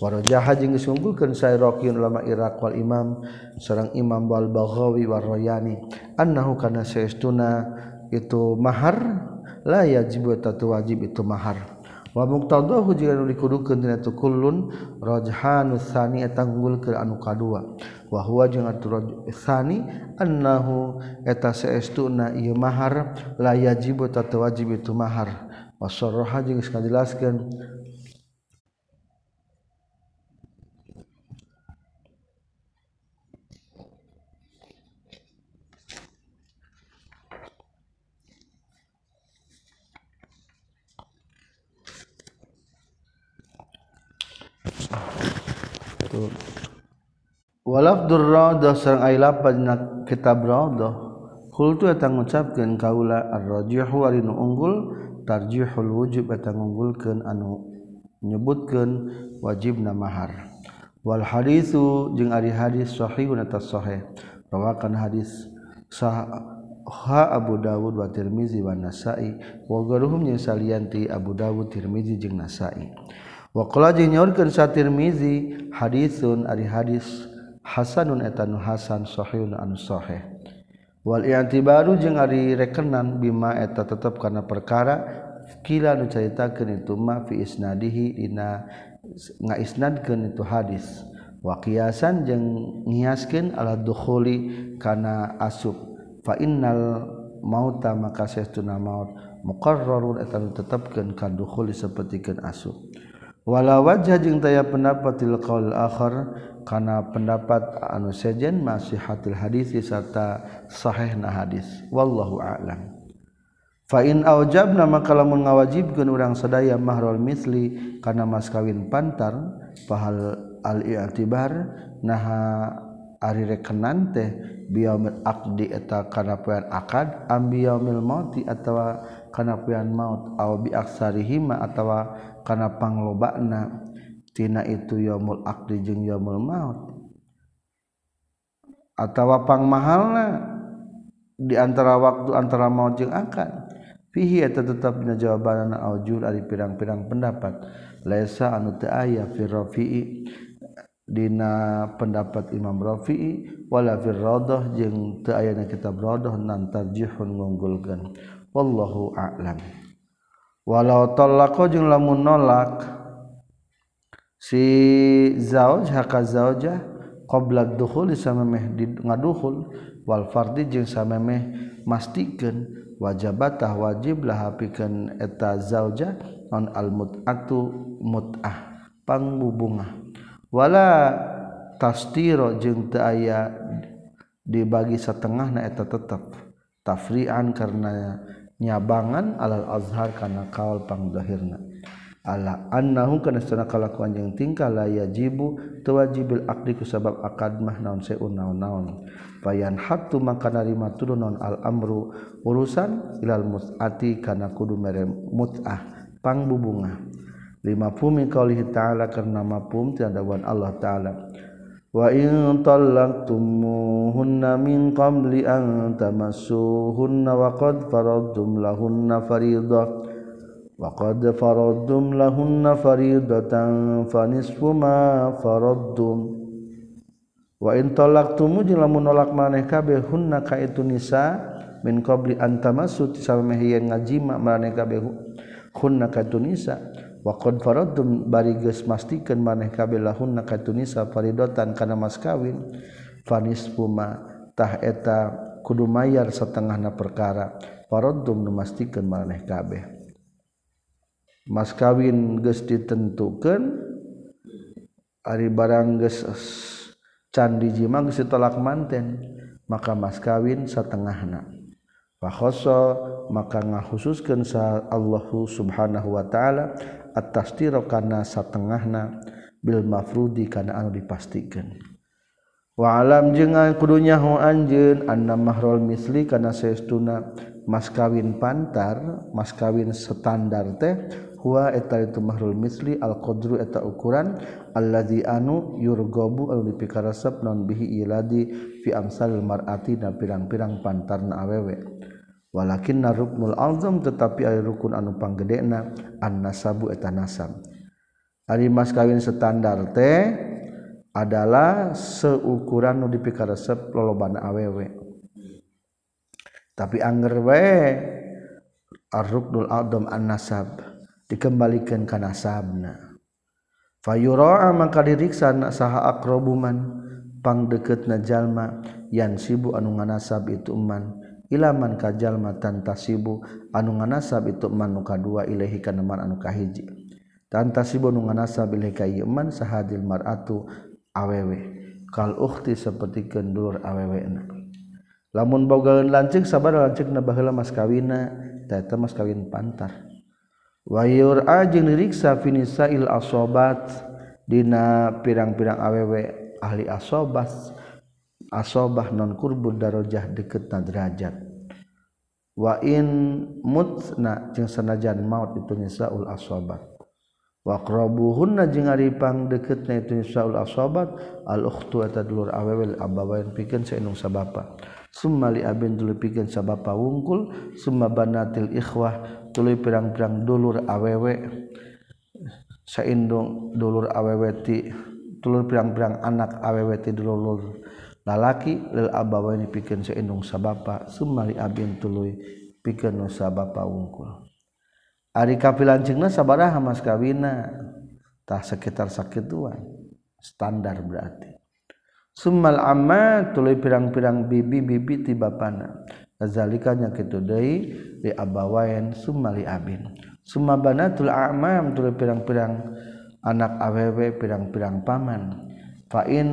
warojaha jeung disungguhkeun sairaqiyun ulama Iraq wal Imam sareng Imam wal Baghawi war Rayani annahu kana saestuna itu mahar la yajib tatu wajib itu mahar. Wa muqtadahu jika nu dikudukeun dina tu kullun rajhanu tsani eta ngunggulkeun anu kadua. Wa huwa jeung atu tsani annahu eta saestuna ieu mahar la yajib tatu wajib itu mahar. Wasarraha jeung sakadilaskeun betul walaf durrada sareng lapad na kitab radah qultu eta ngucapkeun kaula ar-rajihu unggul tarjihul wujub eta anu nyebutkeun wajibna mahar. Wal haditsu jeung ari hadis sahih atas sahih. Rawakan hadis sah ha Abu Dawud wa Tirmizi wa Nasa'i. Wa gharuhum yang salianti Abu Dawud Tirmizi jeung Nasa'i. Wakola jeung nyaurkeun Satirmizi hadisun ari hadis hasanun etanu hasan sahihun anu sahih. Wal i'tibaru jeung ari rekenan bima eta tetep kana perkara kila nu caritakeun itu ma fi isnadihi dina ngaisnadkeun itu hadis. Wa qiyasan jeung ngiaskeun ala dukhuli kana asub fa innal mauta maka sesuna maut muqarrarun eta tetepkeun ka dukhuli sapertikeun asub. wala wajah jeung taya pendapat til qaul akhar kana pendapat anu sejen masihatil hadis serta sahihna hadis. Wallahu a'lam. Fa in aujabna maka lamun ngawajibkeun urang sadaya mahrul misli kana mas kawin pantar pahal al i'tibar naha ari rekenan teh biyaumil aqdi eta kana poean akad am biyaumil mauti atawa kana pian maut aw bi aksarihima atawa kana panglobana tina itu yaumul aqdi jeung yaumul maut. Atawa pangmahalna di antara waktu antara maut jeung akad. Fihi eta tetep dina jawabanna aujur ari pirang-pirang pendapat. Laisa anu teu aya fi rafi'i dina pendapat Imam Rafi'i wala fir radah jeung teu aya kitab radah nan tarjihun ngunggulkeun wallahu a'lam. Walau talaqa jeung lamun nolak si zauj haka zaujah qabla dukhul samemeh di ngadukhul wal fardi jeung samemeh mastikeun wajabatah wajib lah hapikeun eta zaujah non al mut'atu mut'ah pangbu bungawala tasiro jeng aya dibagi setengah naeta tetap tafrian karena nyabangan alal azhar kana kaul pangdohirna ala annahu kana istana kalakuan jeung tingkah la yajibu tawajibil aqdi ku sabab akad mah naon seun naon-naon bayan hatu maka narima turun naon al amru urusan ilal mut'ati kana kudu mere mut'ah pangbubungah. Lima pumi qaulihi ta'ala karena tiada wan Allah ta'ala. wa in talaqtumuhunna min qabli an tamassuhunna wa qad faradtum lahunna fariidah وقد فرضتم لهن فريضة فنصف ما فرضتم wa in talaqtum jeung lamun nolak maneh kabeh hunna ka itu nisa min qabli an tamassu tisameh yen ngajima maneh kabeh hunna ka itu nisa wakon faradtum bari geus mastikeun maneh kabeh lahun katunisa faridotan kana mas kawin fanis puma tah eta kudu mayar satengahna perkara. Faradtum nu mastikeun maneh kabeh. Mas kawin geus ditentukeun ari barang geus can dijima geus ditolak manten maka mas kawin satengahna fa khoso maka ngakhususkeun sa Allahu subhanahu wa taala at-tasdiro kana satengahna bil mafrudi kana anu dipastikan. wa alam jeung kudunya ho anjeun anna mahrul misli kana saestuna mas kawin pantar mas kawin standar teh huwa eta itu mahrul misli al qadru eta ukuran allazi anu yurgobu anu dipikaresep non bihi iladi fi amsal mar'ati na pirang-pirang pantarna awewe walakin naruknul alzam tetapi ari rukun anu panggedena an nasabu eta nasab. Ari mas kawin standar teh adalah seukuran nu dipikaresep loloban awewe. Tapi anger we aruknul alzam an nasab dikembalikan ka nasabna. Fayura'a maka diriksa saha aqrabuman pangdeketna jalma yang sibu anu nganasab itu man ilaman kajallma tantasibu anu nganasab itu manuka dua ilahi kana man anu kahiji. Tantasibu nu nganasab ilahi ka sahadil mar'atu awewe. Kal uhti saperti kendur awewena lamun bogaun lancing sabar lancik na baheula mas kawina tata mas kawin pantar. Wayur yur'a diriksa finisail asobat dina pirang-pirang awewe ahli asobat. Asobah non kurbud darajah deket na derajat. Wa in mutna jeung sanajan maut itu nisaul asobat. Wa qrabuhunna jeung aripang deketna itu nisaul asobat al ukhtu eta dulur awewe abawain pikeun saindung sabapa. Summa li abin dulu pikeun sabapa wungkul summa banatil ikhwah tuluy pirang-pirang dulur awewe. Saindung dulur aweweti tulur pirang-pirang anak aweweti dulur lalaki lil abawaini pikeun saindung sabapa sumali abin tuluy pikeun nu sabapa wungkul. Ari kapilanceungna sabaraha mas kawina tah sekitar sakituan standar berarti. Summal amma tuluy pirang-pirang bibi-bibi ti bapana zalikanya kitu deui di abawain sumali abin. Summa banatul a'mam tu pirang-pirang anak awewe pirang-pirang paman. Fa in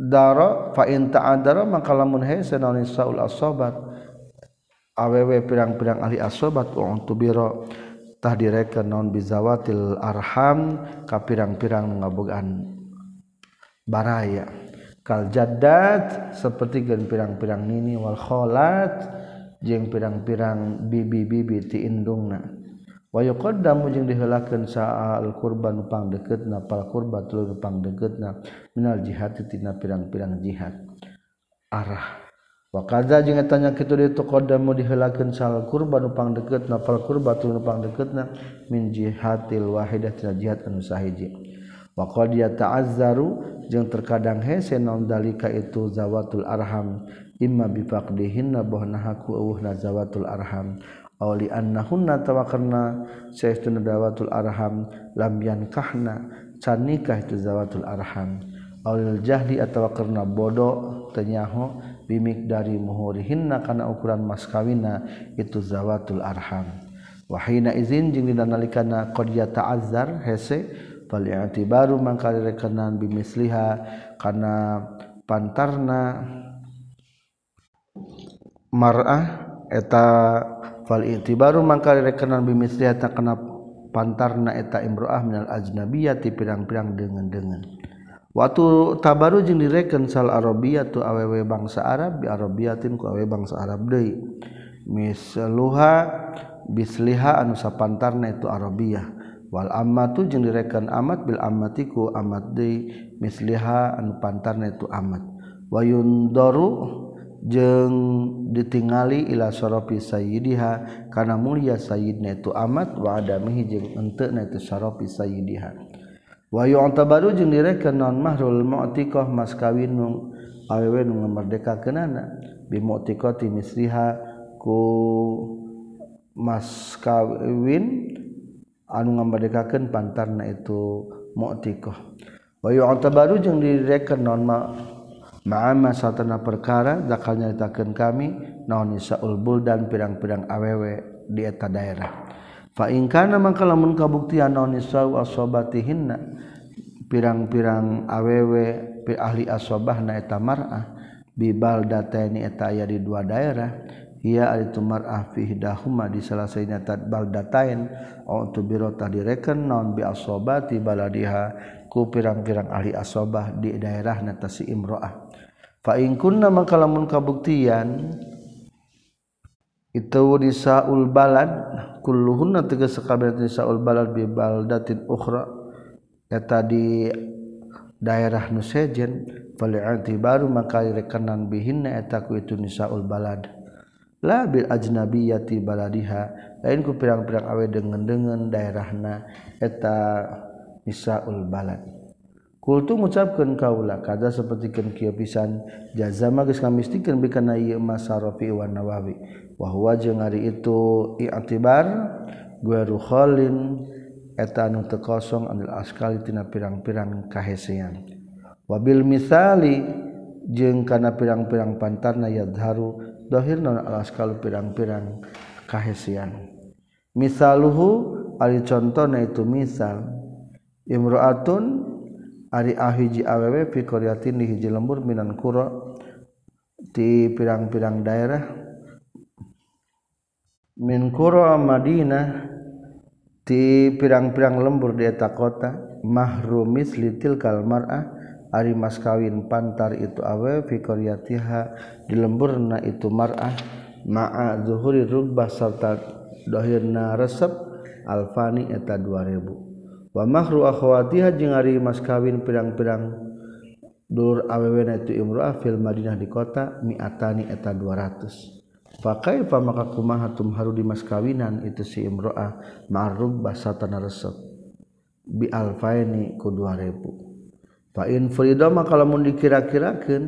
daro fa in ta'adara maka lamun hese naon saul asobat. Awewe pirang-pirang ahli asobat wa biro tah direken naon bizawatil arham ka pirang-pirang ngabogaan baraya jadat seperti gen pirang-pirang nini walkholat jeng pirang-pirang bibi-bibi wayo qdam mujing dihelaken saal kurban upang deket napal kurban telur upang deket na minal jihadtina pirang-pirang jihad. Arah. Wakaza jeng tanya gitu di itu qdam mau dihelaken saal kurban upang deket napal kurban tu upang deket na min jihatil wahidatina jihad anu sahiji. Wakal dia taazzaru yang terkadang hese non dalika itu zawatul arham. Imma bipakdihin nabohnahaku awuh na zawatul arham. li annahunna tawa karena saestuna zawatul arham lam yankahna can nikah itu zawatul arham. Awil jahli atawa karena bodoh tenyaho bimik dari muhurihinna kana ukuran mas kawina itu zawatul arham. Wahina izin jeung dina nalikana ta'azzar hese fal i'tibaru mangka rekenan bimisliha kana pantarna mar'ah eta fal itibaru mangka rekenan bimisliata kana pantarna eta imroah minal ajnabiyati pirang-pirang dengan-dengan Watu tabaru jeung direken sal arabiyah tu awewe bangsa Arab bi arabiyatin ku awewe bangsa Arab deui. Misluha bisliha anu sapantarna itu Arabiyah. Wal ammatu jeung direken amat bil ammatiku amat deui misliha anu pantarna itu amat. Wa yundaru jeung ditingali ila sorofi sayyidiha kana mulia sayyidna itu amat wa adamihi jeung enteuna itu sorofi sayyidiha. Wa yu'tabaru jeung direken non mahrul mu'tiqah mas kawin nu awewe nu ngamerdekakeunana bi mu'tiqati misliha ku mas kawin anu ngamerdekakeun pantarna itu mu'tiqah. Wa yu'tabaru jeung direken non ma'ama satana perkara zakal nyaritakeun kami naon nisaul buldan pirang-pirang awewe di eta daerah. Fa in kana mangka lamun kabuktian naon nisau asobatihinna pirang-pirang awewe pi ahli asobahna eta mar'ah bi baldataini eta aya di dua daerah ia itu mar'ah fi hidahuma di salah satunya baldatain untuk birota direken non bi asobati baladiha ku pirang-pirang ahli asobah di daerah natasi imro'ah faingkunna maka lamun kabuktian itu nisaul balad kulluhunna tegas sakabeh nisaul balad bi baldatin ukhra eta di daerah nu sejen fal baru maka rekanan bihinna eta ku itu nisaul balad. La bil ajnabiyati baladiha lain ku pirang-pirang awe dengan-dengan daerahna eta nisaul balad. Kultu mengucapkan kaulah kada sepertikan kia pisan jazama geus kamistikan bikana ieu mas wa Nawawi wa huwa jeung ari itu i'tibar gueru khalin eta anu teu kosong anil askali tina pirang-pirang kahesean. Wabil misali jeung kana pirang-pirang pantarna yadharu dohirna al askal pirang-pirang kahesean. Misaluhu ari contona itu misal imra'atun ari ahiji awewe fi qaryatin di hiji lembur minan qura di pirang-pirang daerah. Min qura Madinah di pirang-pirang lembur di eta kota. Mahrumis litil kalmar'ah ari mas kawin pantar itu awe fi qaryatiha di lemburna itu mar'ah. Ma'a zuhuri rugbah serta dohirna resep. Alfani eta 2000 wamahru akhwatiha jeung ari mas kawin pirang-pirang dulur awewe itu imroah fil Madinah di kota mi'atani eta 200 pakai pamaka kumaha tumharu di mas kawinan itu si imroah ma'rub basatana resep? Bi alfaini ku 2000 fa in furida maka lamun dikira-kirakeun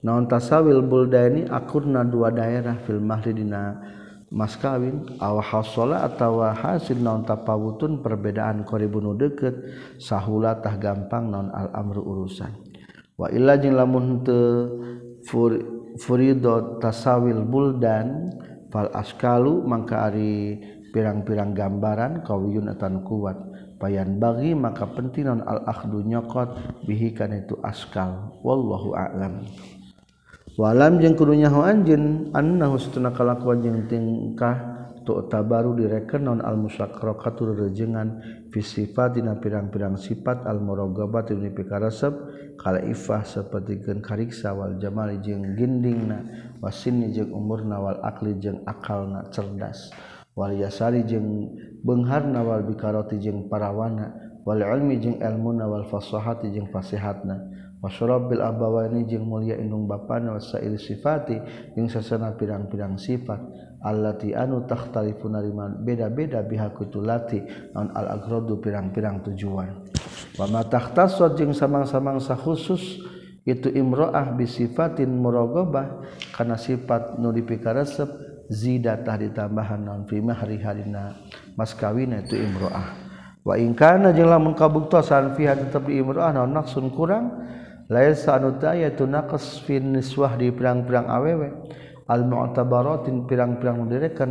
naon tasawil buldani akurna dua daerah fil mahri dina mas kawin awa hasola atawa hasil non tapawutun perbedaan koribu nu deket sahula tah gampang non al amru urusan. Wa illa jeng lamun te fur, furido tasawil buldan fal askalu mangka ari pirang-pirang gambaran kawiyun atan kuat. Payan bagi maka penting non al akhdu nyokot bihikan itu askal. Wallahu a'lam. walam jeung kudunyahu anjin annahu satuna kalakuan jeung tingkah tu tabaru direken non al musyakrakatur rejengan fi sifatina pirang-pirang sifat al muragabati ni pikarasep kala ifah sapertikeun kariksa wal jamal jeung gindingna wasinni jeung umurna wal akli jeung akalna cerdas wal yasari jeung beungharna wal bikaroti jeung parawana wal ilmi jeung ilmu wal fasahati jeung fasihatna. Wasyarab bil abawani jeung mulia indung bapana wasail sifati jeung sasana pirang-pirang sifat. Allati anu takhtalifuna riman beda-beda biha kutulati naon al agradu pirang-pirang tujuan. Wa ma takhtasat jeung samang-samang khusus itu imro'ah bisifatin muragabah kana sifat nu dipikaresep zidatah ditambahan non fi mahri-harina mas kawin itu imro'ah. Wa in kana jeung lamun kabuktosan fiha tetep di imro'ah naon naqsun kurang laisa sanutaya tu naqas fin niswah di pirang-pirang awewe al mu'tabaratin pirang-pirang nuderekan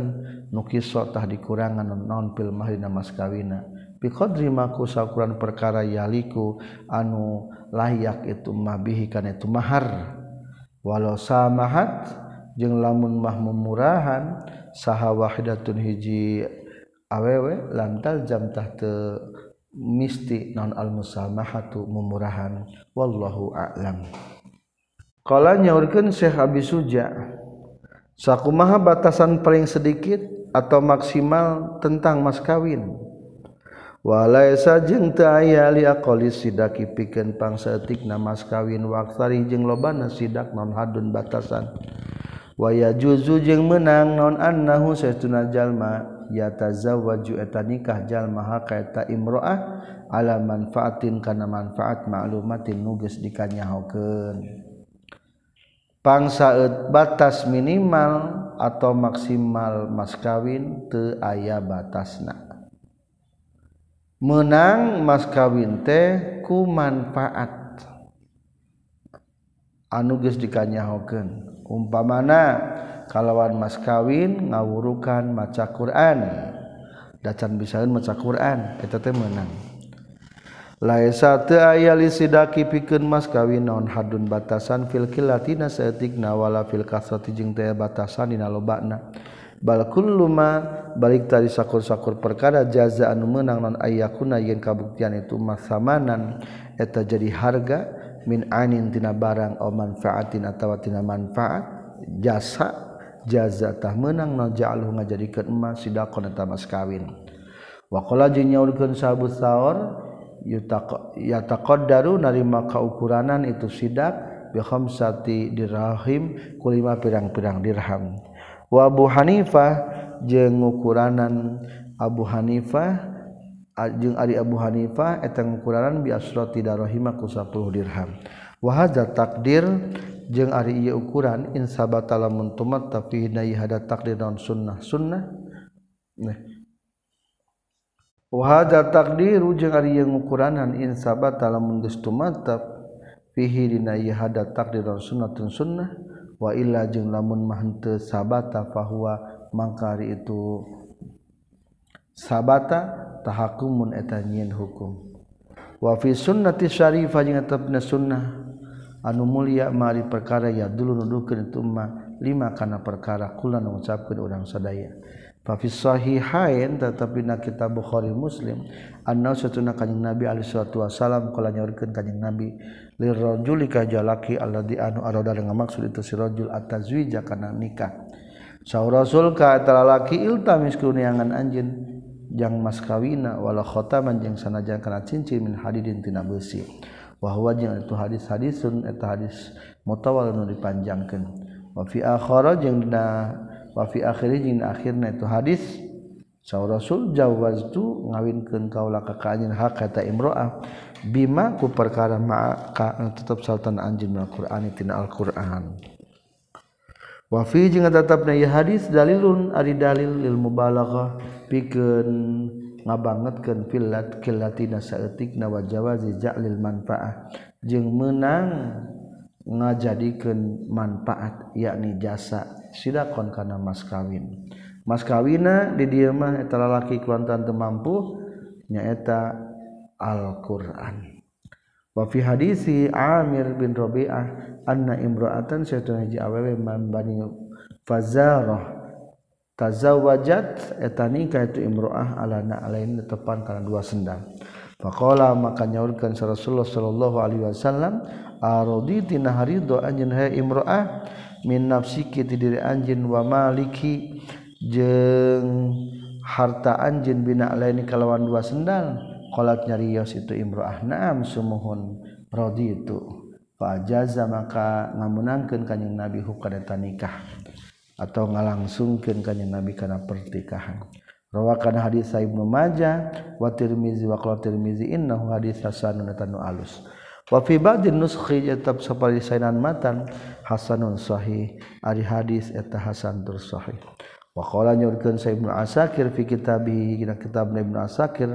nukisotah dikurangan non fil mahina mas kawina bi qadri maku sakuran perkara yaliku anu layak itu mabihi kana itu mahar. Walau samahat jeung lamun mah memurahan saha wahidatun hiji awewe lantal jam tah teu misti non al-musamahatu memurahan wallahu a'lam. Qala nyaurkeun Syekh Abi Suja sakumaha batasan paling sedikit atau maksimal tentang mas kawin? Walaisa jeung teu aya li aqali pikeun pangsaeutikna mas kawin waktari jeung lobana sidak non hadun batasan. Wa yajuzu jeung meunang non annahu saytuna jalma. yatazawwaju eta nikah jalma kaeta imro'ah ala manfaatin kana manfaat ma'lumatin nuges dikanyahokeun. Pangsaeut batas minimal atau maksimal mas kawin teu aya batasna. Menang mas kawin teh ku manfaat. Anu geus dikanyahokeun. Umpamana kalawan mas kawin ngawurukan maca Quran. Dacan bisaeun maca Quran kita teh menang. Laisa teu aya lisidaki pikeun mas kawin naon hadun batasan fil kilatina saeutikna wala fil kasrati jeung teu batasan dina lobana bal kullu ma balik tadi sakur-sakur perkara jaza anu meunang non ayyakuna yen kabuktian itu masamanan eta jadi harga min anin tina barang au manfaatin atawa tina manfaat jasa jazatah menang naja'alhu ngajadikeun emas sidaqon eta mas kawin. Waqala jeung nyaurkeun sahabat saor yataqaddaru narima kaukuranan itu sidak bi khamsati dirahim kulima pirang-pirang dirham. Wa Abu Hanifah jeung ukuranan Abu Hanifah jeung ari Abu Hanifah eta ukuranan bi asrati darahima ku 10 dirham. Wa hadza taqdir jeung ari ieu ukuran insabata lamun tumat tapi hidayah hada takdir non sunnah. Sunnah? Nah wa hada takdiru jeung ari ieu ukuranan insabata lamun geus tumatta fihi dina ieu hada takdir non sunnatun sunnah. Wa illa jeung lamun mah henteu sabata fahuwa mangkari itu sabata tahakumun eta nyen hukum. Wa fi sunnati syarifah jeung tetepna sunnah. anu mulia mari perkara ya dulu nuduhkeun tumma lima kana perkara kula ngucapkeun urang sadaya. Fa fi sahihain tatapi na kitab Bukhari Muslim anna satuna kanjing Nabi alaihi salatu wasalam kala nyaurkeun kanjing Nabi lirajuli ka jalaki alladzi anu arada dengan maksud itu si rajul atazwija kana nikah. Saur rasul ka eta lalaki iltamis kuniangan anjeun jang mas kawina wala khotaman jeung sanajan kana cincin min hadidin tina besi wahwa jeung itu hadis hadisun eta hadis mutawal nu dipanjangkeun wa fi akhara jeung dina wa fi akhiri jeung akhirna itu hadis saur rasul jawaztu ngawinkeun kaula ka kanjin hak kata imro'ah bima ku perkara maka tetep sultan anjin al qur'an tina al-qur'an. Wa fi jeung tetepna ieu hadis dalilun ari dalil lil mubalaghah pikeun ngabangetkeun filat kilatina saeutik na wajawazi ja'lil manfaah. Jeung meunang ngajadikeun manfaat yakni jasa sidakon kana mas kawin. Mas kawina di dieu mah eta lalaki kulantan teu mampu nyaeta Al-Qur'an. Wa fi hadisi Amir bin Rabi'ah anna imra'atan satuna hiji awewe man bani Fazarah tazawajat eta nikah itu imro'ah alana alain tepan karena dua sendal faqala maka nyaurkeun Rasulullah sallallahu alaihi wasallam araditu naharidu anjeun hay imro'ah min nafsiki ti diri anjin wa maliki jeung harta anjin bina alaini kalawan dua sendal qalat nyarios itu imro'ah. Na'am sumuhun raditu. Fa fajaza maka ngamunangkeun kanjing nabi hukadata nikah. Atau ngalangsungkeun kanjing nabi kana pertikahan rawakan hadis Ibnu Majah wa Tirmizi wa qala Tirmizi innahu hadis hasanun tanu alus. Wafi badin nuskhi tetap sapali sainan matan hasanun sahih. Ari hadis eta hasan tur sahih. Wa qala nyurkeun sa ibnu asakir fi kitabihi dina kitab ibnu asakir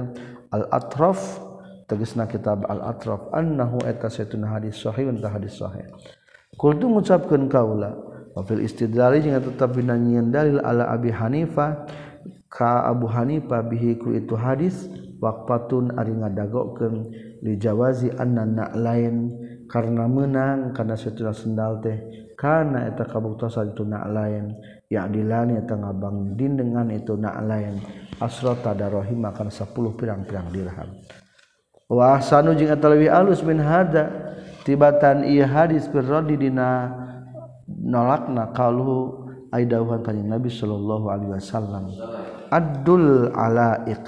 al atraf tegasna kitab al atraf annahu eta satuna hadis sahih ta hadis sahih. Kultu ngucapkeun kaula wafil istidlali jeung tetap binanyian dalil ala Abi Hanifah ka Abu Hanifah bihiku itu hadis waqfatun ari ngadagokeun li jawazi anna na lain karena menang karena setelah sendal teh karena eta kabuktosan itu na lain. Ya dilani eta ngabang din dengan itu na lain. Asrata darohim akan 10 pirang-pirang dirham. Wa sanu jeung eta leuwih alus min hada tibatan ieu hadis birradi dina nolakna kalau aidauhan kanjeng Nabi sallallahu alaihi wasallam. Adul alaik.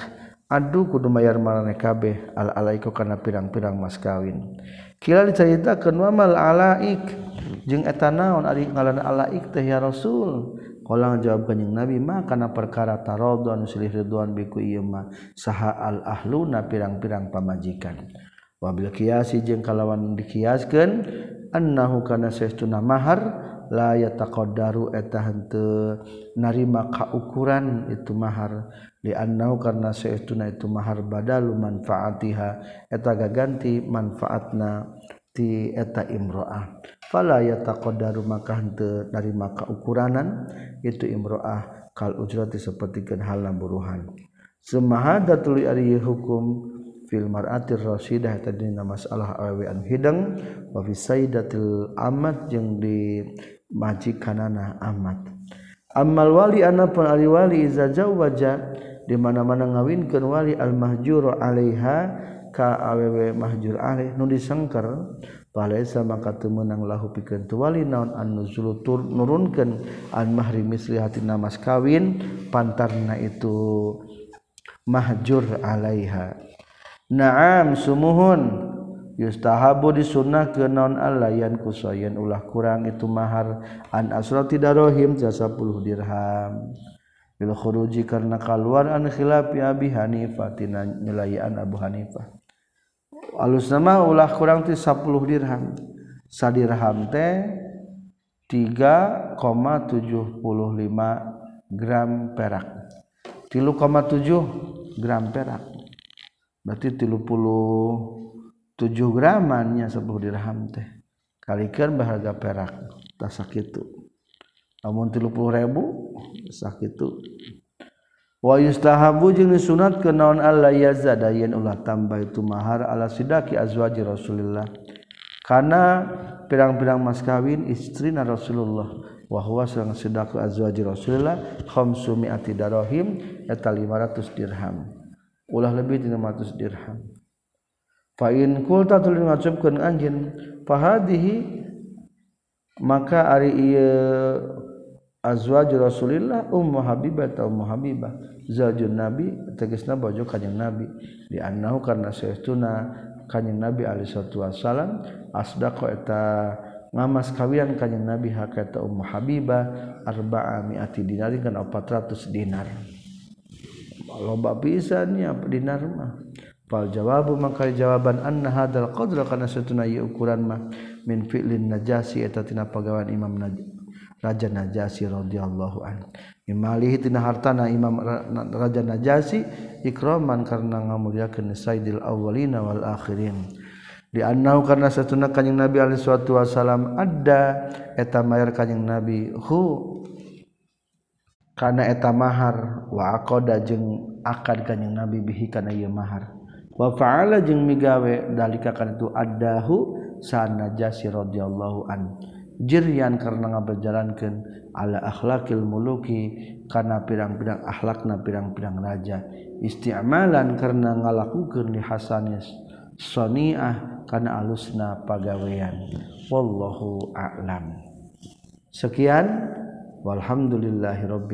Adu kudu mayar marane kabeh al alaiku kana pirang-pirang mas kawin. Kila diceritakeun wa mal alaik? Jeung eta naon ari ngalan alaik teh ya rasul. Qala jawab kanjeng Nabi mah kana perkara taradon silih ridwan biku ieu mah saha al ahluna pirang-pirang pamajikan. Wabil kiasi jeung kalawan dikiaskeun annahu kana saestuna mahar la yataqaddaru eta henteu narima ka ukuran itu mahar. Liannau karna seuna itu mahar badalu manfaatiha eta gaganti manfaatna ti eta imroah. Fala yataqaddaru maka henteu narima ka ukuranan itu imroah kal ujrati sapertikeun hal buruhan. Sumaha tuluy ari hukum fil mar'atir rasidah tadi nama masalah awean hidang wa fi sayyidatil amat yang di majik kanana amat wali anak pun aliwali iza zawaja di mana-mana ngawinkeun wali al mahjur alaiha ka awewe mahjur alaih. Nu disengker palaysa maka teu meunang lahu pikeun tu wali naon an nuzul tur nurunkeun an mahri misli hatina mas kawin pantarna itu mahjur alaiha. Na'am sumuhun. yustahabu disunnah ke naon alayan kusoyen ulah kurang itu mahar an asrati darohim jasa puluh dirham. Bil khuruji karena keluar an khilafi abi hanifah tina nyelayan abu hanifah. Alus nama ulah kurang ti 10 dirham. Sadirham teh 3,75 gram perak. 3,7 gram perak. Berarti 30 tujuh gramannya sepuluh dirham teh. Kalikan bahagia perak tak sakit namun tilu puluh ribu sakit wa yustahabu jeung disunat ke naon Allah yazada yen ulah tambah itu mahar ala sidaki azwaji Rasulillah. Karena pirang-pirang mas kawin istrina Rasulullah wa huwa sareng sidaku azwaji Rasulillah khamsu mi'ati darahim eta 500 dirham. Ulah lebih 500 dirham fain kulta tuli ngacupkeun anjeun fahadihi maka ari ieu azwaj rasulillah ummu habibah atau ummu habibah. Zaujun nabi tegasna bojo kanjeng nabi. Di annahu karna saestuna kanjeng nabi alaihi salatu wasalam asdaqo eta ngamas kawian kanjeng nabi hakata ummu habibah arba'a mi'ati dinar kana 400 dinar. Loba pisan nya dinar mah dinarmah jawabu maka jawaban an hadal qdra karena setuna ukuran mah min fi'lin najasi eta tina pagawan imam raja najasi radhiyallahu an imalihi tina hartana imam raja najasi ikraman karena ngamuliakeun sayyidil awwalina wal akhirin. Di annahu karena setuna kanjing nabi alaihi salatu wasalam ada eta mayar kanjing nabi hu karena eta mahar wa aqada jeung akad kanjing nabi bihi kana ieu mahar wafaala jeung migawe dalika kan itu adahu sana jasi radhiyallahu an. Jirian karena ngaberjalankeun ala akhlaqil muluki kana pirang-pirang akhlakna pirang-pirang raja. Isti'malan karena ngalakukeun li hasanis soniah kana alusna pagawean. Wallahu a'lam. Sekian. Walhamdulillahirabbil